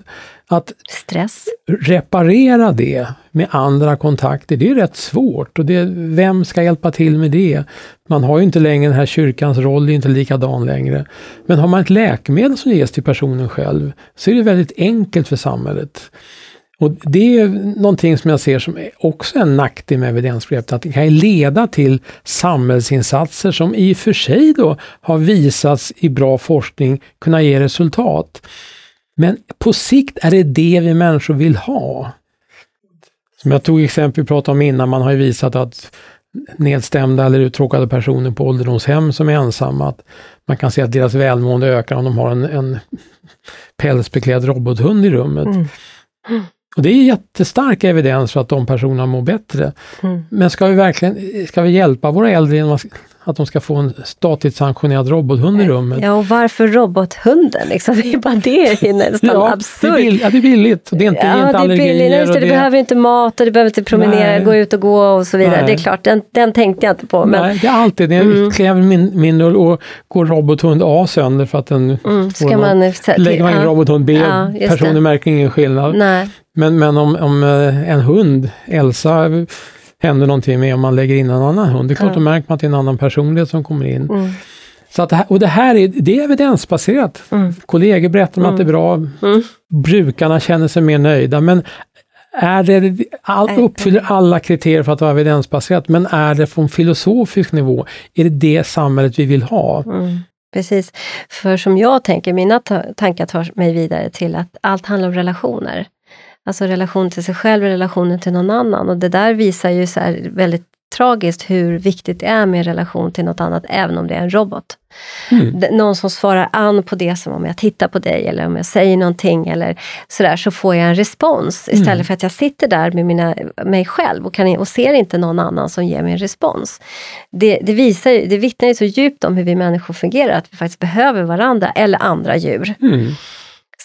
Att Stress. reparera det med andra kontakter, det är rätt svårt. Och det, vem ska hjälpa till med det? Man har ju inte längre den här kyrkans roll, är inte likadan längre. Men har man ett läkemedel som ges till personen själv, så är det väldigt enkelt för samhället. Och Det är någonting som jag ser som också en nackdel med evidensbegreppet, att det kan leda till samhällsinsatser som i och för sig då har visats i bra forskning kunna ge resultat. Men på sikt är det det vi människor vill ha. Som jag tog exempel vi pratade om innan, man har ju visat att nedstämda eller uttråkade personer på ålderdomshem som är ensamma, att man kan se att deras välmående ökar om de har en, en pälsbeklädd robothund i rummet. Mm. Och det är jättestark evidens för att de personerna mår bättre. Mm. Men ska vi verkligen ska vi hjälpa våra äldre genom att de ska få en statligt sanktionerad robothund i rummet? Ja, och varför robothunden? Liksom? Det är bara det är nästan ja, absurt. Det är ja, det är billigt. Det är inte, ja, inte det är billigt. Just det, det, behöver inte mat och du behöver inte promenera, Nej. gå ut och gå och så vidare. Nej. Det är klart, den, den tänkte jag inte på. Men... Nej, det är alltid det. Mm. kräver min, mindre och går robothund A sönder för att den mm. Ska man, man, lägger man in ja. robothund B, ja, personen märker ingen skillnad. Nej. Men, men om, om eh, en hund, Elsa, händer någonting med om man lägger in en annan hund, det är klart ja. då märker man att det är en annan personlighet som kommer in. Mm. Så att det här, och det här är, det är evidensbaserat. Mm. Kollegor berättar om mm. att det är bra, mm. brukarna känner sig mer nöjda. Men är det, all, uppfyller alla kriterier för att vara evidensbaserat, men är det från filosofisk nivå, är det det samhället vi vill ha? Mm. Precis, för som jag tänker, mina tankar tar mig vidare till att allt handlar om relationer. Alltså relation till sig själv och relationen till någon annan. Och det där visar ju så väldigt tragiskt hur viktigt det är med relation till något annat, även om det är en robot. Mm. Någon som svarar an på det som om jag tittar på dig eller om jag säger någonting eller sådär, så får jag en respons istället mm. för att jag sitter där med mina, mig själv och, kan, och ser inte någon annan som ger mig en respons. Det, det, visar, det vittnar ju så djupt om hur vi människor fungerar, att vi faktiskt behöver varandra eller andra djur. Mm.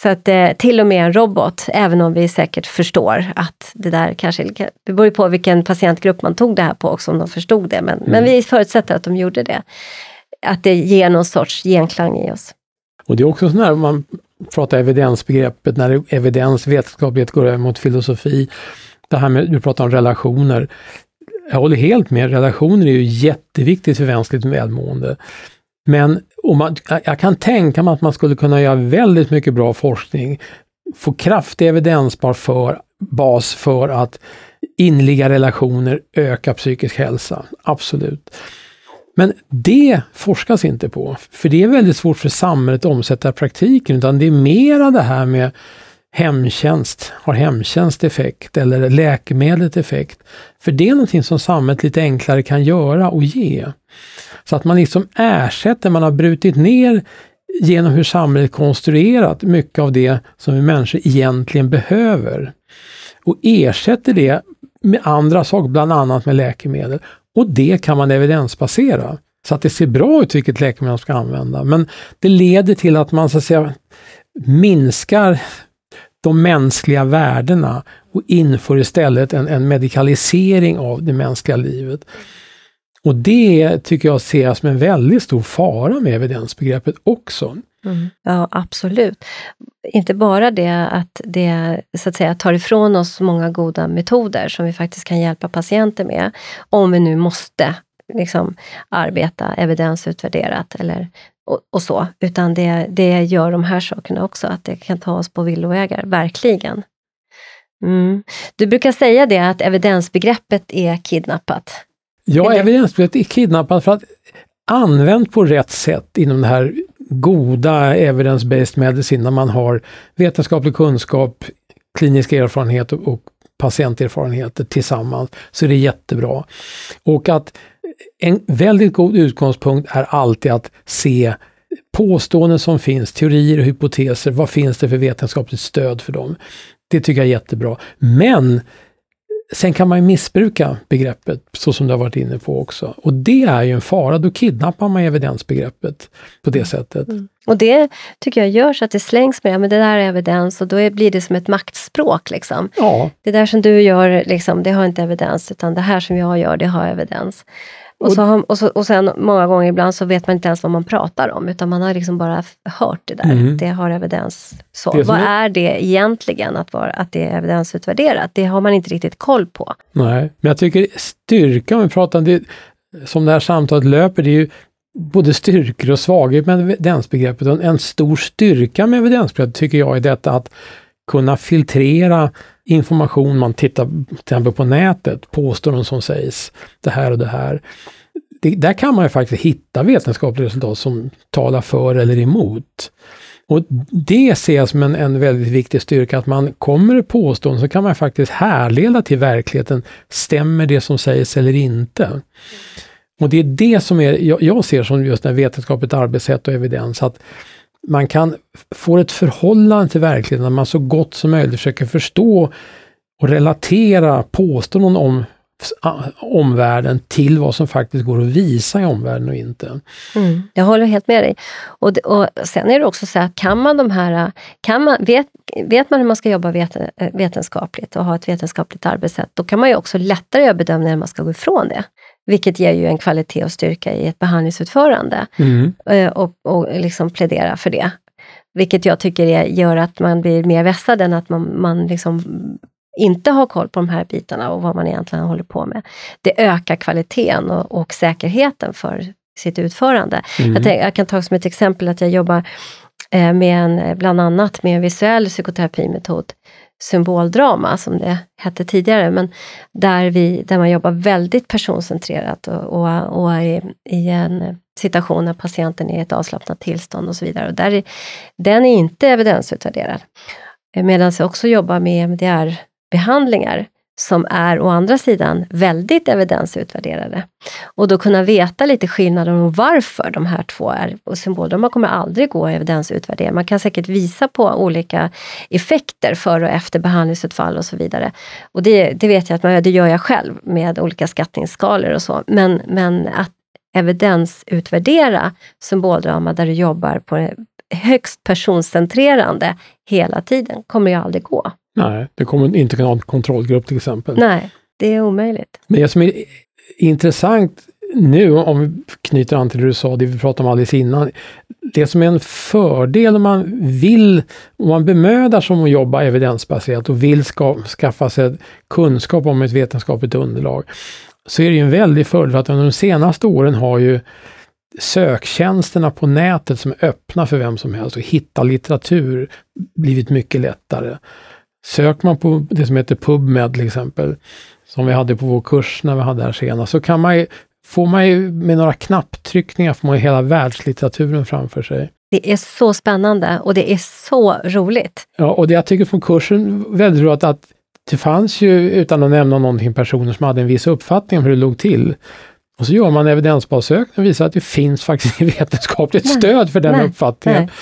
Så att eh, till och med en robot, även om vi säkert förstår att det där kanske, det beror ju på vilken patientgrupp man tog det här på också, om de förstod det, men, mm. men vi förutsätter att de gjorde det. Att det ger någon sorts genklang i oss. Och det är också sån man pratar evidensbegreppet, när evidens, vetenskaplighet går över mot filosofi. Det här med, du pratar om relationer. Jag håller helt med, relationer är ju jätteviktigt för mänskligt välmående. Men och man, jag kan tänka mig att man skulle kunna göra väldigt mycket bra forskning, få kraftig evidensbar för, bas för att inliga relationer ökar psykisk hälsa. Absolut. Men det forskas inte på, för det är väldigt svårt för samhället att omsätta i praktiken, utan det är mera det här med hemtjänst, har hemtjänst effekt eller läkemedlet effekt? För det är någonting som samhället lite enklare kan göra och ge. Så att man liksom ersätter, man har brutit ner genom hur samhället konstruerat mycket av det som vi människor egentligen behöver. Och ersätter det med andra saker, bland annat med läkemedel. Och det kan man evidensbasera. Så att det ser bra ut vilket läkemedel man ska använda. Men det leder till att man så att säga minskar de mänskliga värdena och inför istället en, en medikalisering av det mänskliga livet. Och det tycker jag ser som en väldigt stor fara med evidensbegreppet också. Mm. Ja, absolut. Inte bara det att det så att säga, tar ifrån oss många goda metoder som vi faktiskt kan hjälpa patienter med, om vi nu måste liksom, arbeta evidensutvärderat eller, och, och, så, utan det, det gör de här sakerna också, att det kan ta oss på villovägar, verkligen. Mm. Du brukar säga det att evidensbegreppet är kidnappat. Ja, evidensbegreppet är kidnappat för att använt på rätt sätt inom den här goda evidence-based medicin, när man har vetenskaplig kunskap, klinisk erfarenhet och, och patienterfarenheter tillsammans, så är det jättebra. Och att en väldigt god utgångspunkt är alltid att se påståenden som finns, teorier och hypoteser, vad finns det för vetenskapligt stöd för dem? Det tycker jag är jättebra. Men sen kan man ju missbruka begreppet, så som du har varit inne på också. Och det är ju en fara, då kidnappar man evidensbegreppet på det sättet. Mm. Och det tycker jag gör så att det slängs med, ja, men det där är evidens och då blir det som ett maktspråk. Liksom. Ja. Det där som du gör, liksom, det har inte evidens, utan det här som jag gör, det har evidens. Och, så har, och, så, och sen många gånger ibland så vet man inte ens vad man pratar om, utan man har liksom bara hört det där. Mm. Det har evidens. Så. Det vad är... det egentligen att, vara, att det är evidensutvärderat? Det har man inte riktigt koll på. Nej, men jag tycker styrkan med pratande, som det här samtalet löper, det är ju både styrkor och svagheter med evidensbegreppet. En stor styrka med evidensbegreppet tycker jag är detta att kunna filtrera information man tittar till exempel på nätet, påståenden som sägs, det här och det här. Det, där kan man ju faktiskt hitta vetenskapliga resultat som talar för eller emot. Och det ser jag som en, en väldigt viktig styrka, att man kommer det påståenden så kan man faktiskt härleda till verkligheten. Stämmer det som sägs eller inte? Och det är det som är, jag, jag ser som just det vetenskapligt arbetssätt och evidens, att man kan få ett förhållande till verkligheten, när man så gott som möjligt försöker förstå och relatera påståenden om omvärlden till vad som faktiskt går att visa i omvärlden och inte. Mm, jag håller helt med dig. Och, det, och sen är det också så att kan man de här, kan man, vet, vet man hur man ska jobba vet, vetenskapligt och ha ett vetenskapligt arbetssätt, då kan man ju också lättare göra bedömningar när man ska gå ifrån det. Vilket ger ju en kvalitet och styrka i ett behandlingsutförande mm. Eh, och, och liksom plädera för det. Vilket jag tycker är, gör att man blir mer vässad än att man, man liksom inte har koll på de här bitarna och vad man egentligen håller på med. Det ökar kvaliteten och, och säkerheten för sitt utförande. Mm. Jag, tänk, jag, kan ta som ett exempel att jag jobbar eh, med en, bland annat med en visuell psykoterapimetod symboldrama som det hette tidigare, men där, vi, där man jobbar väldigt personcentrerat och, och, och i, i, en situation när patienten är i ett avslappnat tillstånd och så vidare. Och där är, den är inte evidensutvärderad. Medan jag också jobbar med behandlingar som är å andra sidan väldigt evidensutvärderade. Och då kunna veta lite skillnaden om varför de här två är, och symboldrama kommer aldrig gå att evidensutvärdera. Man kan säkert visa på olika effekter före och efter behandlingsutfall och så vidare. Och det, det vet jag att man, det gör jag själv med olika skattningsskalor och så. Men, men att evidensutvärdera symboldrama där du jobbar på högst personcentrerande hela tiden kommer ju aldrig gå. Nej, det kommer inte kunna ha en kontrollgrupp till exempel. Nej, det är omöjligt. Men det som är intressant nu, om vi knyter an till det du sa, det vi pratade om alldeles innan. Det som är en fördel om man vill, om man bemödar sig om att jobba evidensbaserat och vill ska, skaffa sig kunskap om ett vetenskapligt underlag, så är det ju en väldig fördel för att under de senaste åren har ju söktjänsterna på nätet som är öppna för vem som helst och hitta litteratur blivit mycket lättare. Söker man på det som heter PubMed till exempel, som vi hade på vår kurs när vi hade här senast, så kan man ju, får man ju med några knapptryckningar får man ju hela världslitteraturen framför sig. Det är så spännande och det är så roligt. Ja, och det jag tycker från kursen väldigt roligt att det fanns ju, utan att nämna någonting, personer som hade en viss uppfattning om hur det låg till. Och så gör man evidensbassökning och visar att det finns faktiskt vetenskapligt nej, stöd för den nej, uppfattningen. Nej.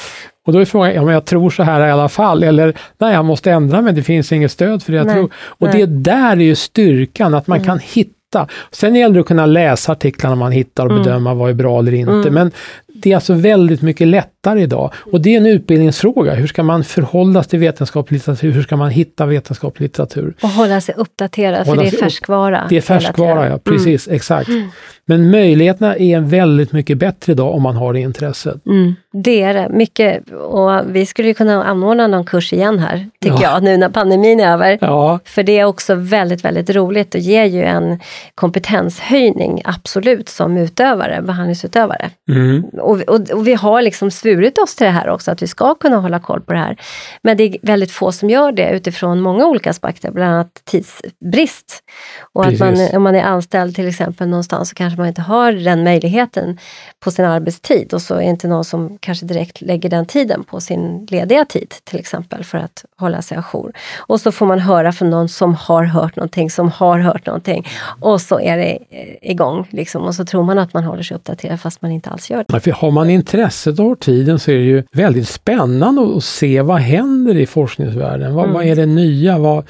Och då är frågan, ja men jag tror så här i alla fall, eller nej jag måste ändra mig, det finns inget stöd för det jag tror. Och det där är ju styrkan, att man mm. kan hitta. Sen gäller det att kunna läsa artiklarna man hittar och mm. bedöma vad är bra eller inte. Mm. Men det är alltså väldigt mycket lättare idag. Och det är en utbildningsfråga. Hur ska man förhålla sig till vetenskaplig litteratur? Hur ska man hitta vetenskaplig litteratur? Och hålla sig uppdaterad, hålla för det är färskvara. Det är färskvara, ja. Precis, mm. exakt. Mm. Men möjligheterna är väldigt mycket bättre idag om man har det intresset. Mm, det är det, mycket. Och vi skulle kunna anordna någon kurs igen här, tycker ja. jag, nu när pandemin är över. Ja. För det är också väldigt, väldigt roligt och ger ju en kompetenshöjning, absolut, som utövare, behandlingsutövare. Mm. Och, och, och, vi har liksom svurit oss till det här också, att vi ska kunna hålla koll på det här. Men det är väldigt få som gör det utifrån många olika aspekter, bland annat tidsbrist. Och att man, om man är anställd till exempel någonstans så kanske man inte har den möjligheten på sin arbetstid och så är det inte någon som kanske direkt lägger den tiden på sin lediga tid till exempel för att hålla sig ajour. Och så får man höra från någon som har hört någonting, som har hört någonting och så är det eh, igång liksom. och så tror man att man håller sig uppdaterad fast man inte alls gör det. Har man intresset och tiden så är det ju väldigt spännande att se vad händer i forskningsvärlden. Vad, mm. vad är det nya? Vad,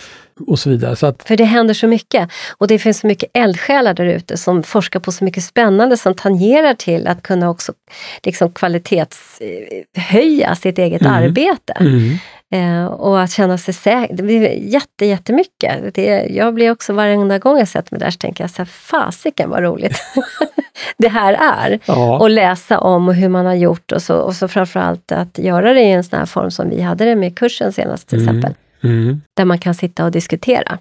och så vidare. Så att... För det händer så mycket och det finns så mycket eldsjälar där ute som forskar på så mycket spännande som tangerar till att kunna också liksom kvalitetshöja sitt eget mm. arbete. Mm. Eh, och att känna sig säker. Det blir jätte, jättemycket. Det, jag blir också varenda gång jag sätter mig där så tänker jag så här, fasiken vad roligt det här är. Ja. Och läsa om och hur man har gjort och så, och så framförallt att göra det i en sån här form som vi hade det med kursen senast till mm. exempel. Mm. Där man kan sitta och diskutera.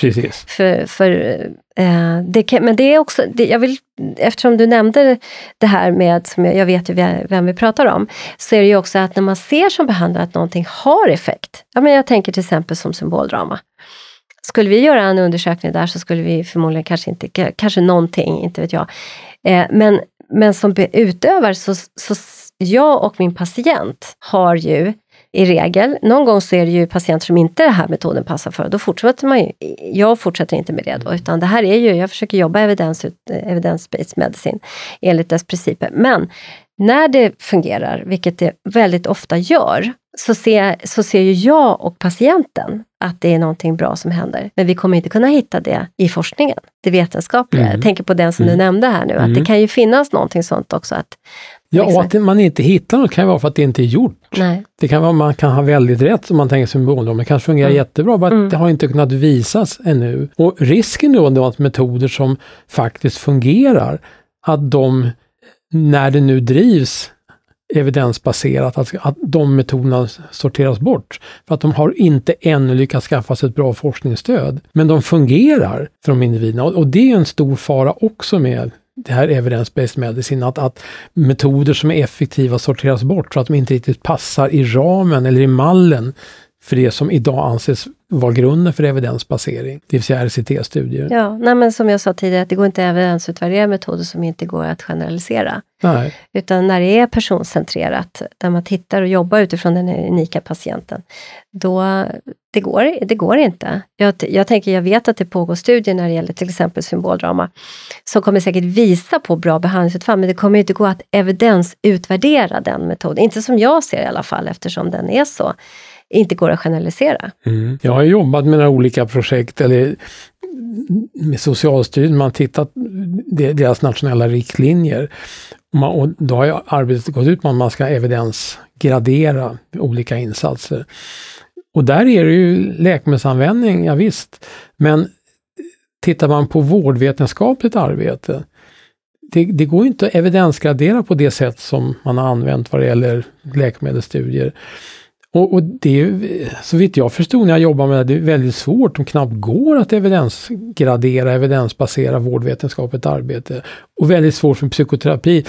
Precis. För, för, Eh, det kan, men det är också, det, jag vill, eftersom du nämnde det här med, som jag, jag vet ju vem vi pratar om, så är det ju också att när man ser som behandlare att någonting har effekt. Ja, men jag tänker till exempel som symboldrama. Skulle vi göra en undersökning där så skulle vi förmodligen kanske inte, kanske någonting, inte vet jag. Eh, men, men som utövare så, så jag och min patient har ju i regel. Någon gång så är det ju patienter som inte den här metoden passar för. Då fortsätter man ju, jag fortsätter inte med det då, utan det här är ju, jag försöker jobba evidens, evidence-based medicin enligt dess principer. Men när det fungerar, vilket det väldigt ofta gör, så ser, så ser ju jag och patienten att det är någonting bra som händer. Men vi kommer inte kunna hitta det i forskningen, det vetenskapliga. Mm. Jag tänker på den som mm. du nämnde här nu, att mm. det kan ju finnas någonting sånt också. Att Ja, och att man inte hittar något kan ju vara för att det inte är gjort. Nej. Det kan vara man kan ha väldigt rätt om man tänker symboldrama. Det kanske fungerar mm. jättebra, bara mm. det har inte kunnat visas ännu. Och risken då, då att metoder som faktiskt fungerar, att de, när det nu drivs evidensbaserat, att, att de metoderna sorteras bort. För att de har inte ännu lyckats skaffa sig ett bra forskningsstöd. Men de fungerar för de individerna och, och det är en stor fara också med det här evidence-based medicine, att, att metoder som är effektiva sorteras bort för att de inte riktigt passar i ramen eller i mallen för det som idag anses vara grunden för evidensbasering, det vill säga RCT-studier. Ja, nej men som jag sa tidigare, det går inte att evidensutvärdera metoder som inte går att generalisera. Nej. Utan när det är personcentrerat, där man tittar och jobbar utifrån den unika patienten, då det går, det går inte. Jag, jag tänker, jag vet att det pågår studier när det gäller till exempel symboldrama, som kommer säkert visa på bra behandlingsutfall, men det kommer inte gå att evidensutvärdera den metoden. Inte som jag ser i alla fall, eftersom den är så inte går att generalisera. Mm. Jag har jobbat med några olika projekt, eller med Socialstyrelsen, man har tittat deras nationella riktlinjer. Och då har arbetet gått ut på att man ska evidensgradera olika insatser. Och där är det ju läkemedelsanvändning, ja, visst. Men tittar man på vårdvetenskapligt arbete, det, det, går inte att evidensgradera på det sätt som man har använt vad det gäller läkemedelsstudier. Och, och det är så vitt jag förstod när jag jobbar med det, det är väldigt svårt, om knappt går att evidensgradera, evidensbasera vårdvetenskapligt arbete. Och väldigt svårt för psykoterapi.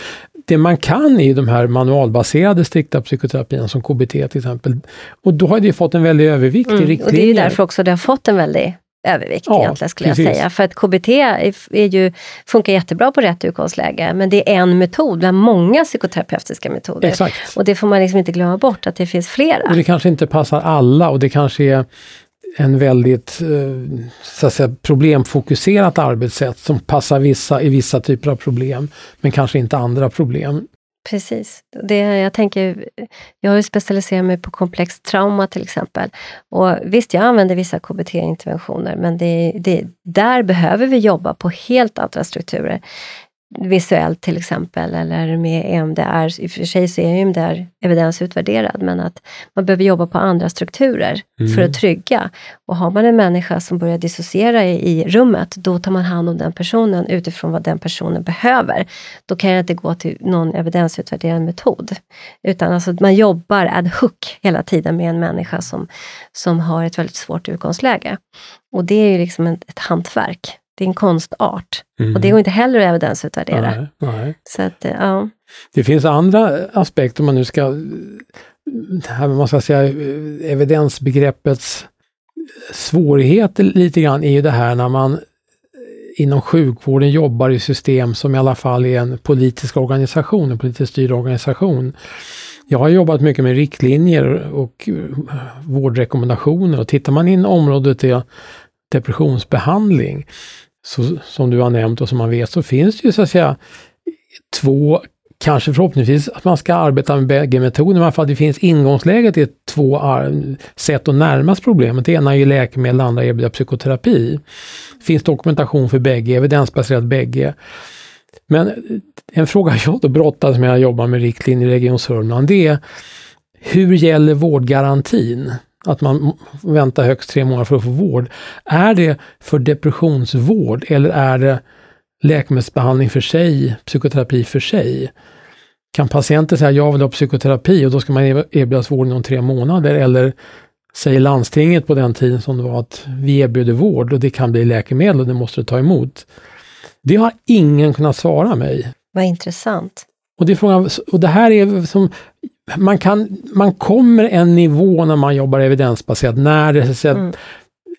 Det man kan är de här manualbaserade strikta psykoterapierna som KBT till exempel. Och då har det fått en väldig övervikt mm, i riktlinjer. Och det är ju därför också det har fått en väldig övervikt ja, egentligen skulle precis. jag säga. För att KBT är, ju, funkar jättebra på rätt utgångsläge, men det är en metod bland många psykoterapeutiska metoder. Exakt. Och det får man liksom inte glömma bort, att det finns flera. Och det kanske inte passar alla och det kanske är en väldigt eh, så att säga, problemfokuserat arbetssätt som passar vissa i vissa typer av problem, men kanske inte andra problem. Precis. Det, jag, tänker, jag har ju specialiserat mig på komplext trauma till exempel. Och visst, jag använder vissa KBT-interventioner, men det, det, där behöver vi jobba på helt andra strukturer visuellt till exempel, eller med EMDR. I och för sig så är EMDR evidensutvärderad, men att man behöver jobba på andra strukturer mm. för att trygga. Och har man en människa som börjar dissociera i, i rummet, då tar man hand om den personen utifrån vad den personen behöver. Då kan jag inte gå till någon evidensutvärderad metod. Utan alltså man jobbar ad hoc hela tiden med en människa som, som har ett väldigt svårt utgångsläge. Och det är ju liksom ett, ett hantverk Det är en konstart. Mm. Och det går inte heller att evidensutvärdera. nej, nej. Så att, eh, ja. Det finns andra aspekter om man nu ska, här man ska säga, evidensbegreppets svårigheter lite grann är ju det här när man inom sjukvården jobbar i system som i alla fall är en politisk organisation, en politiskt styrd organisation. Jag har jobbat mycket med riktlinjer och vårdrekommendationer och tittar man in området till depressionsbehandling, så, som du har nämnt och som man vet, så finns det ju så att säga två Kanske förhoppningsvis att man ska arbeta med bägge metoderna, i alla fall det finns ingångsläget i två ah, sätt att närmas problemet. Det ena är ju läkemedel, det andra är erbjuda psykoterapi. Det finns dokumentation för bägge, evidensbaserat bägge. Men en fråga jag då brottas med när jag jobbar med riktlinjer i Region Sörmland, det är hur gäller vårdgarantin? Att man väntar högst tre månader för att få vård. Är det för depressionsvård eller är det läkemedelsbehandling för sig, psykoterapi för sig. Kan patienten säga jag vill ha psykoterapi och då ska man erbjudas vård inom tre månader eller säger landstinget på den tiden som det var att vi erbjuder vård och det kan bli läkemedel och det måste du ta emot. Det har ingen kunnat svara mig. Vad intressant. Och det, frågan, och det här är som, man, kan, man kommer en nivå när man jobbar evidensbaserat, när det, så mm.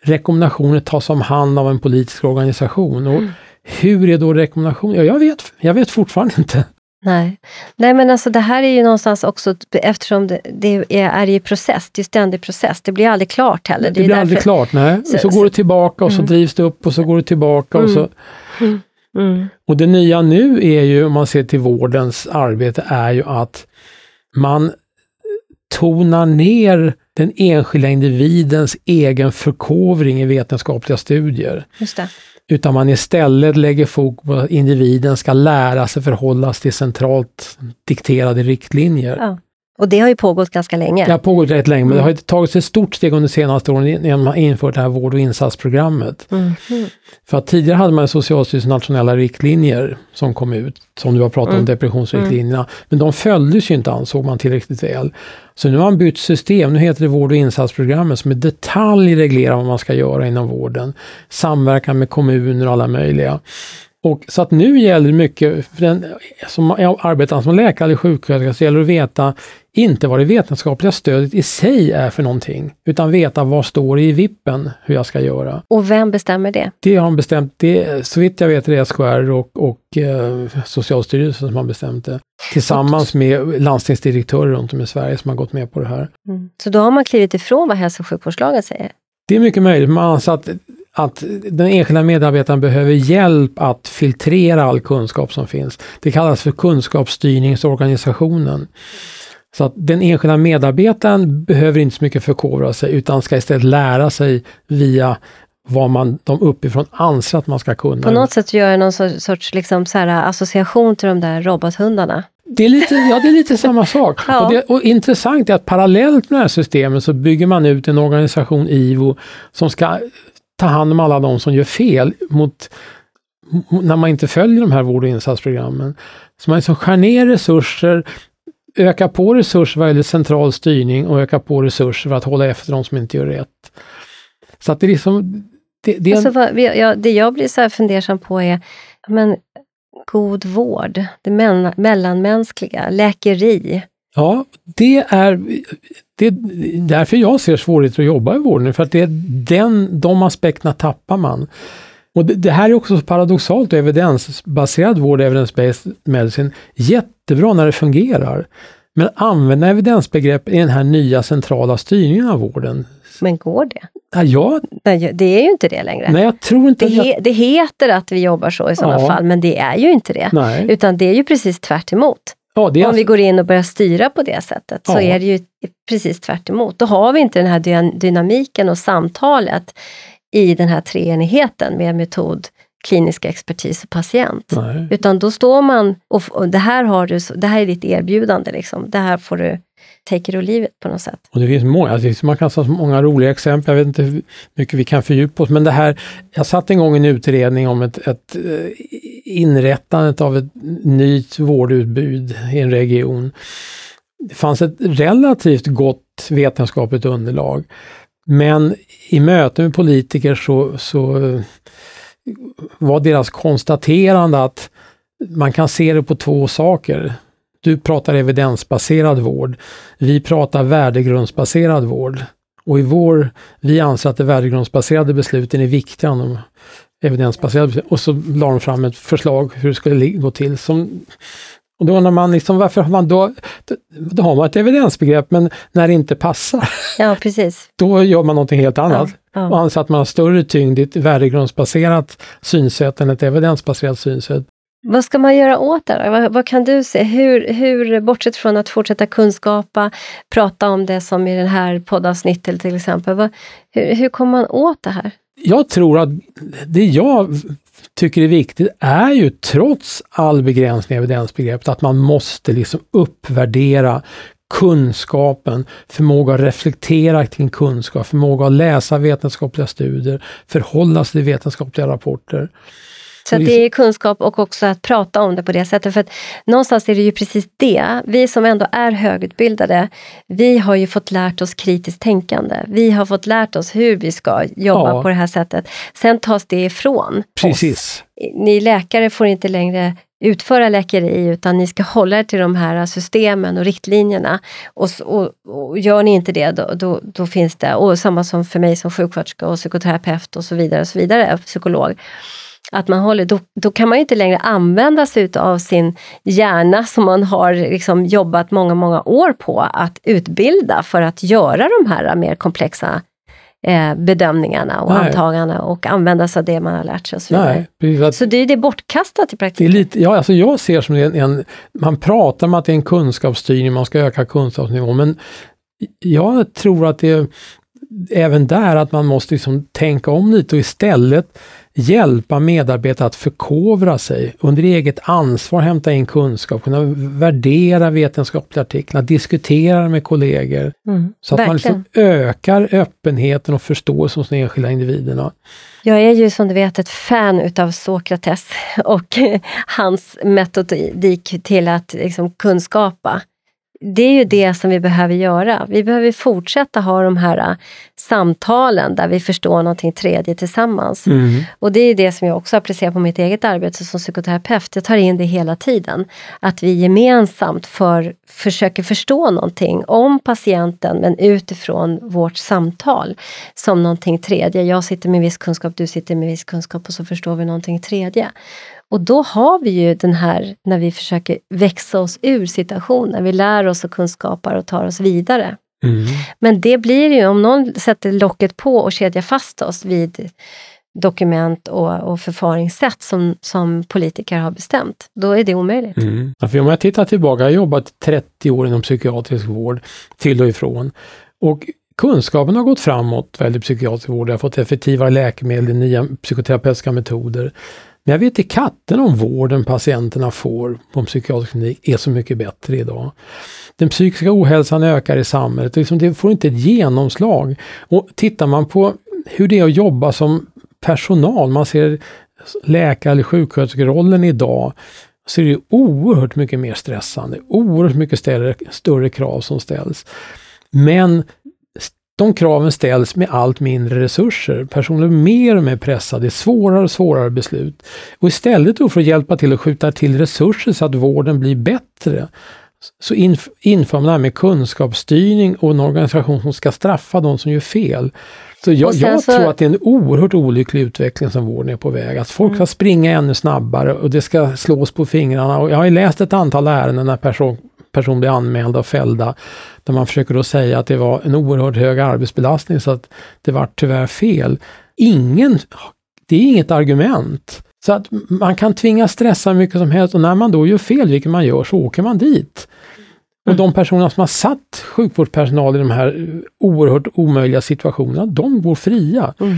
rekommendationer tas om hand av en politisk organisation. Och mm. Hur är då rekommendationen? Ja, jag, vet, jag vet fortfarande inte. Nej. Nej, men alltså det här är ju någonstans också, eftersom det, det är i process, det är ständig process, det blir aldrig klart heller. Det, det blir därför... aldrig klart, nej. Så, så, går det tillbaka och så mm. drivs det upp och så går det tillbaka och så... Mm. Mm. Och det nya nu är ju, om man ser till vårdens arbete, är ju att man tonar ner den enskilda individens egen förkovring i vetenskapliga studier. Utan man istället lägger fokus på att individen ska lära sig förhållas till centralt dikterade riktlinjer. Ja. Och det har ju pågått ganska länge. Det har pågått rätt länge, men det har tagits ett stort steg under de senaste åren att man infört det här vård och insatsprogrammet. Mm. Mm. För att tidigare hade man Socialstyrelsens nationella riktlinjer som kom ut, som du har pratat mm. om, depressionsriktlinjerna. Mm. Men de följdes ju inte, ansåg man tillräckligt väl. Så nu har man bytt system, nu heter det vård och insatsprogrammet som i detalj reglerar vad man ska göra inom vården. Samverkan med kommuner och alla möjliga. Och så att nu gäller det mycket, för den som arbetar som läkare eller sjuksköterska, så gäller det att veta inte vad det vetenskapliga stödet i sig är för någonting, utan veta vad står i vippen hur jag ska göra. Och vem bestämmer det? Det har de bestämt, det, så vitt jag vet är det SKR och, och eh, Socialstyrelsen som har bestämt det. Tillsammans med landstingsdirektörer runt om i Sverige som har gått med på det här. Mm. Så då har man klivit ifrån vad hälso och sjukvårdslagen säger? Det är mycket möjligt. Man anser att att den enskilda medarbetaren behöver hjälp att filtrera all kunskap som finns. Det kallas för kunskapsstyrningsorganisationen. Så att den enskilda medarbetaren behöver inte så mycket förkovra sig utan ska istället lära sig via vad man, de uppifrån anser att man ska kunna. På något sätt gör jag någon sorts liksom så här, association till de där robothundarna. Det är lite, ja, det är lite samma sak. ja. och, det, och intressant är att parallellt med det här systemet så bygger man ut en organisation, IVO, som ska ta hand om alla de som gör fel mot, när man inte följer de här vård och insatsprogrammen. Så man liksom skär ner resurser, ökar på resurser vad gäller central styrning och ökar på resurser för att hålla efter de som inte gör rätt. Så att det är liksom... Det, det, alltså, vad, jag, det jag blir så här fundersam på är, men god vård, det mellanmänskliga, läkeri. Ja, det är, det är därför jag ser svårigheter att jobba i vården, för att det är den, de aspekterna tappar man. Och det, det här är också paradoxalt evidensbaserad vård, evidence-based medicine, jättebra när det fungerar. Men använda evidensbegrepp i den här nya centrala styrningen av vården. Men går det? Ja, jag, Nej, det är ju inte det längre. Nej, jag tror inte det, he, det heter att vi jobbar så i sådana ja. fall, men det är ju inte det. Nej. Utan det är ju precis tvärt emot. Ja, Om vi går in och börjar styra på det sättet ja. så är det ju precis tvärt emot. Då har vi inte den här dynamiken och samtalet i den här treenigheten med metod, klinisk expertis och patient. Nej. Utan då står man och, och, det, här har du, det här är ditt erbjudande, liksom. det här får du take it or leave it på något sätt. Och det finns många, alltså man kan ha många roliga exempel, jag vet inte hur mycket vi kan fördjupa oss, men det här, jag satt en gång i en utredning om ett, ett eh, inrättandet av ett nytt vårdutbud i en region. Det fanns ett relativt gott vetenskapligt underlag. Men i möten med politiker så, så var deras konstaterande att man kan se det på två saker. Du pratar evidensbaserad vård. Vi pratar värdegrundsbaserad vård. Och i vår, vi anser att de värdegrundsbaserade besluten är viktiga än de evidensbaserade besluten. Och så la de fram ett förslag hur det skulle gå till. Som, och då undrar man liksom, varför har man då, då har man ett evidensbegrepp men när det inte passar, ja, precis. då gör man någonting helt annat. Ja, ja. Och anser att man har större tyngd i ett värdegrundsbaserat synsätt än ett evidensbaserat synsätt. Vad ska man göra åt det? Vad, vad, kan du se? Hur, hur, bortsett från att fortsätta kunskapa, prata om det som i den här poddavsnittet till exempel. Vad, hur, hur kommer man åt det här? Jag tror att det jag tycker är viktigt är ju trots all begränsning i evidensbegreppet att man måste liksom uppvärdera kunskapen, förmåga att reflektera kring kunskap, förmåga att läsa vetenskapliga studier, förhålla sig till vetenskapliga rapporter. Så det är kunskap och också att prata om det på det sättet. För att någonstans är det ju precis det. Vi som ändå är högutbildade, vi har ju fått lärt oss kritiskt tänkande. Vi har fått lärt oss hur vi ska jobba Ja. på det här sättet. Sen tas det ifrån oss. Precis. Ni läkare får inte längre utföra läkeri utan ni ska hålla er till de här systemen och riktlinjerna. Och, och, och gör ni inte det då, då, då finns det, och samma som för mig som sjuksköterska och psykoterapeut och så vidare, och så vidare psykolog. Att man håller, då, då kan man ju inte längre använda sig av sin hjärna som man har liksom jobbat många, många år på att utbilda för att göra de här mer komplexa eh, bedömningarna och Nej. antagandena och använda sig av det man har lärt sig och så vidare. Nej. Att Så det är det bortkastat i det är praktiken. lite, ja, alltså jag ser som en, en, man pratar om att det är en kunskapsstyrning, man ska öka kunskapsnivån, men jag tror att det även där att man måste liksom tänka om lite och istället hjälpa medarbetare att förkovra sig, under eget ansvar hämta in kunskap, kunna värdera vetenskapliga artiklar, diskutera med kollegor. Mm, Så att man verkligen. liksom ökar öppenheten och förståelsen hos de enskilda individerna. Jag är ju som du vet ett fan utav Sokrates och hans metodik till att liksom kunskapa. Det är ju det som vi behöver göra. Vi behöver fortsätta ha de här äh, samtalen där vi förstår någonting tredje tillsammans. Och det är det som jag också applicerar på mitt eget arbete som psykoterapeut. Jag tar in det hela tiden. Att vi gemensamt för, försöker förstå någonting om patienten men utifrån vårt samtal som någonting tredje. Jag sitter med viss kunskap, du sitter med viss kunskap och så förstår vi någonting tredje. Och då har vi ju den här, när vi försöker växa oss ur situationen, vi lär oss och kunskapar och tar oss vidare. Mm. Men det blir ju, om någon sätter locket på och kedjar fast oss vid dokument och, och förfaringssätt som, som politiker har bestämt, då är det omöjligt. Mm. Ja, för om jag tittar tillbaka, jag har jobbat 30 år inom psykiatrisk vård, till och ifrån. Och kunskapen har gått framåt väldigt psykiatrisk vård. Jag har fått effektivare läkemedel, nya psykoterapeutiska metoder. Men jag vet i katten om vården patienterna får på en psykiatrisk klinik är så mycket bättre idag. Den psykiska ohälsan ökar i samhället, det liksom, får inte ett genomslag. Och tittar man på hur det är att jobba som personal, man ser läkare eller sjuksköterskerollen idag, så är det oerhört mycket mer stressande, oerhört mycket större krav som ställs. Men de kraven ställs med allt mindre resurser. Personer är mer och mer pressade, det är svårare och svårare beslut. Och istället för att hjälpa till att skjuta till resurser så att vården blir bättre, så inf inför man det här med kunskapsstyrning och en organisation som ska straffa de som gör fel. Så jag, jag så- tror att det är en oerhört olycklig utveckling som vården är på väg. Att folk ska springa ännu snabbare och det ska slås på fingrarna. Och jag har läst ett antal ärenden när person, person blir anmälda och fällda. Där man försöker då säga att det var en oerhört hög arbetsbelastning så att det var tyvärr fel. Ingen, det är inget argument. Så att man kan tvinga stressa hur mycket som helst och när man då gör fel, vilket man gör, så åker man dit. Och de personer som har satt sjukvårdspersonal i de här oerhört omöjliga situationerna, de går fria. Mm.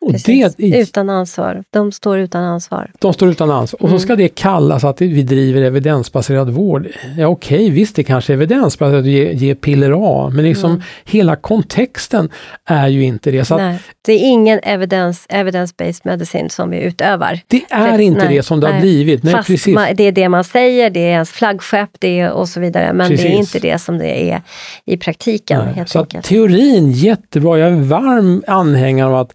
Och Precis. det, Utan ansvar. De står utan ansvar. de står utan ansvar. Och så ska det kallas att vi driver evidensbaserad vård. Ja okej, visst det kanske är evidensbaserat att ge, ge piller A, men liksom hela kontexten är ju inte det. Så Nej. Det är ingen evidence, evidence-based medicine som vi utövar. det är Det- inte nej, det som det har nej. blivit. Nej, Fast precis. man, det är det man säger, det är ens flaggskepp det är, och så vidare. Men det är Precis. inte det som det är i praktiken Så teorin, jättebra. Jag är en varm anhängare av att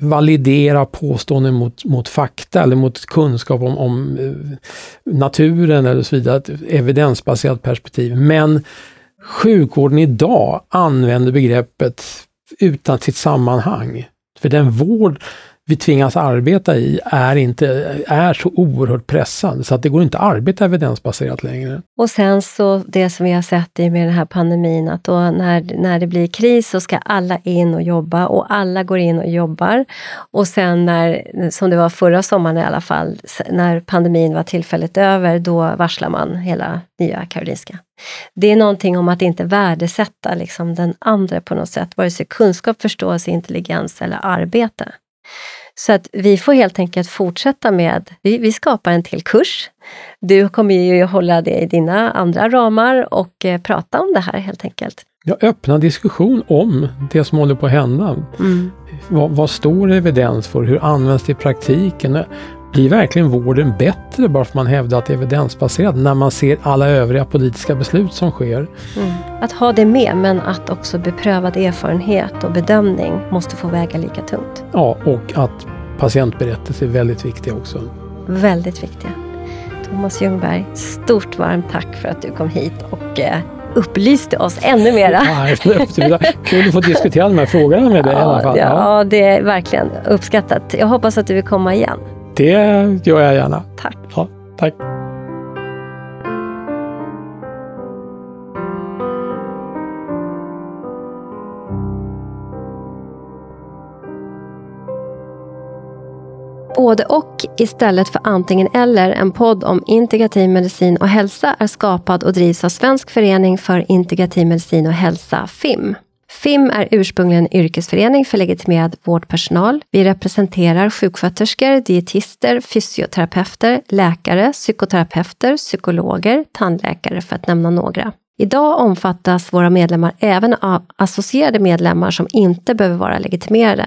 validera påståenden mot, mot fakta eller mot kunskap om, om eh, naturen eller så vidare, ett evidensbaserat perspektiv. Men sjukvården idag använder begreppet utan sitt sammanhang. För den vård vi tvingas arbeta i är, inte, är så oerhört pressande så att det går inte att arbeta evidensbaserat längre. Och sen så det som vi har sett i med den här pandemin, att då när, när det blir kris så ska alla in och jobba och alla går in och jobbar. Och sen när, som det var förra sommaren i alla fall, när pandemin var tillfälligt över, då varslar man hela Nya Karolinska. Det är någonting om att inte värdesätta liksom den andra på något sätt, vare sig kunskap, förståelse, intelligens eller arbete. Så att vi får helt enkelt fortsätta med, vi, vi skapar en till kurs. Du kommer ju hålla det i dina andra ramar och eh, prata om det här helt enkelt. Ja, öppna diskussion om det som håller på att hända. Mm. Vad, vad står evidens för? Hur används det i praktiken? Blir verkligen vården bättre bara för att man hävdar att det är evidensbaserat när man ser alla övriga politiska beslut som sker? Mm. Att ha det med, men att också beprövad erfarenhet och bedömning måste få väga lika tungt. Ja, och att patientberättelser är väldigt viktiga också. Väldigt viktiga. Thomas Ljungberg, stort varmt tack för att du kom hit och eh, upplyste oss ännu mera. Kul att få diskutera de här frågorna med dig ja, i alla fall. Ja, det är verkligen uppskattat. Jag hoppas att du vill komma igen. Det gör jag gärna. Tack. Ja, tack. Både och istället för antingen eller, en podd om integrativ medicin och hälsa är skapad och drivs av Svensk förening för integrativ medicin och hälsa, FIM. FIM är ursprungligen en yrkesförening för legitimerad vårdpersonal. Vi representerar sjuksköterskor, dietister, fysioterapeuter, läkare, psykoterapeuter, psykologer, tandläkare för att nämna några. Idag omfattas våra medlemmar även av associerade medlemmar som inte behöver vara legitimerade.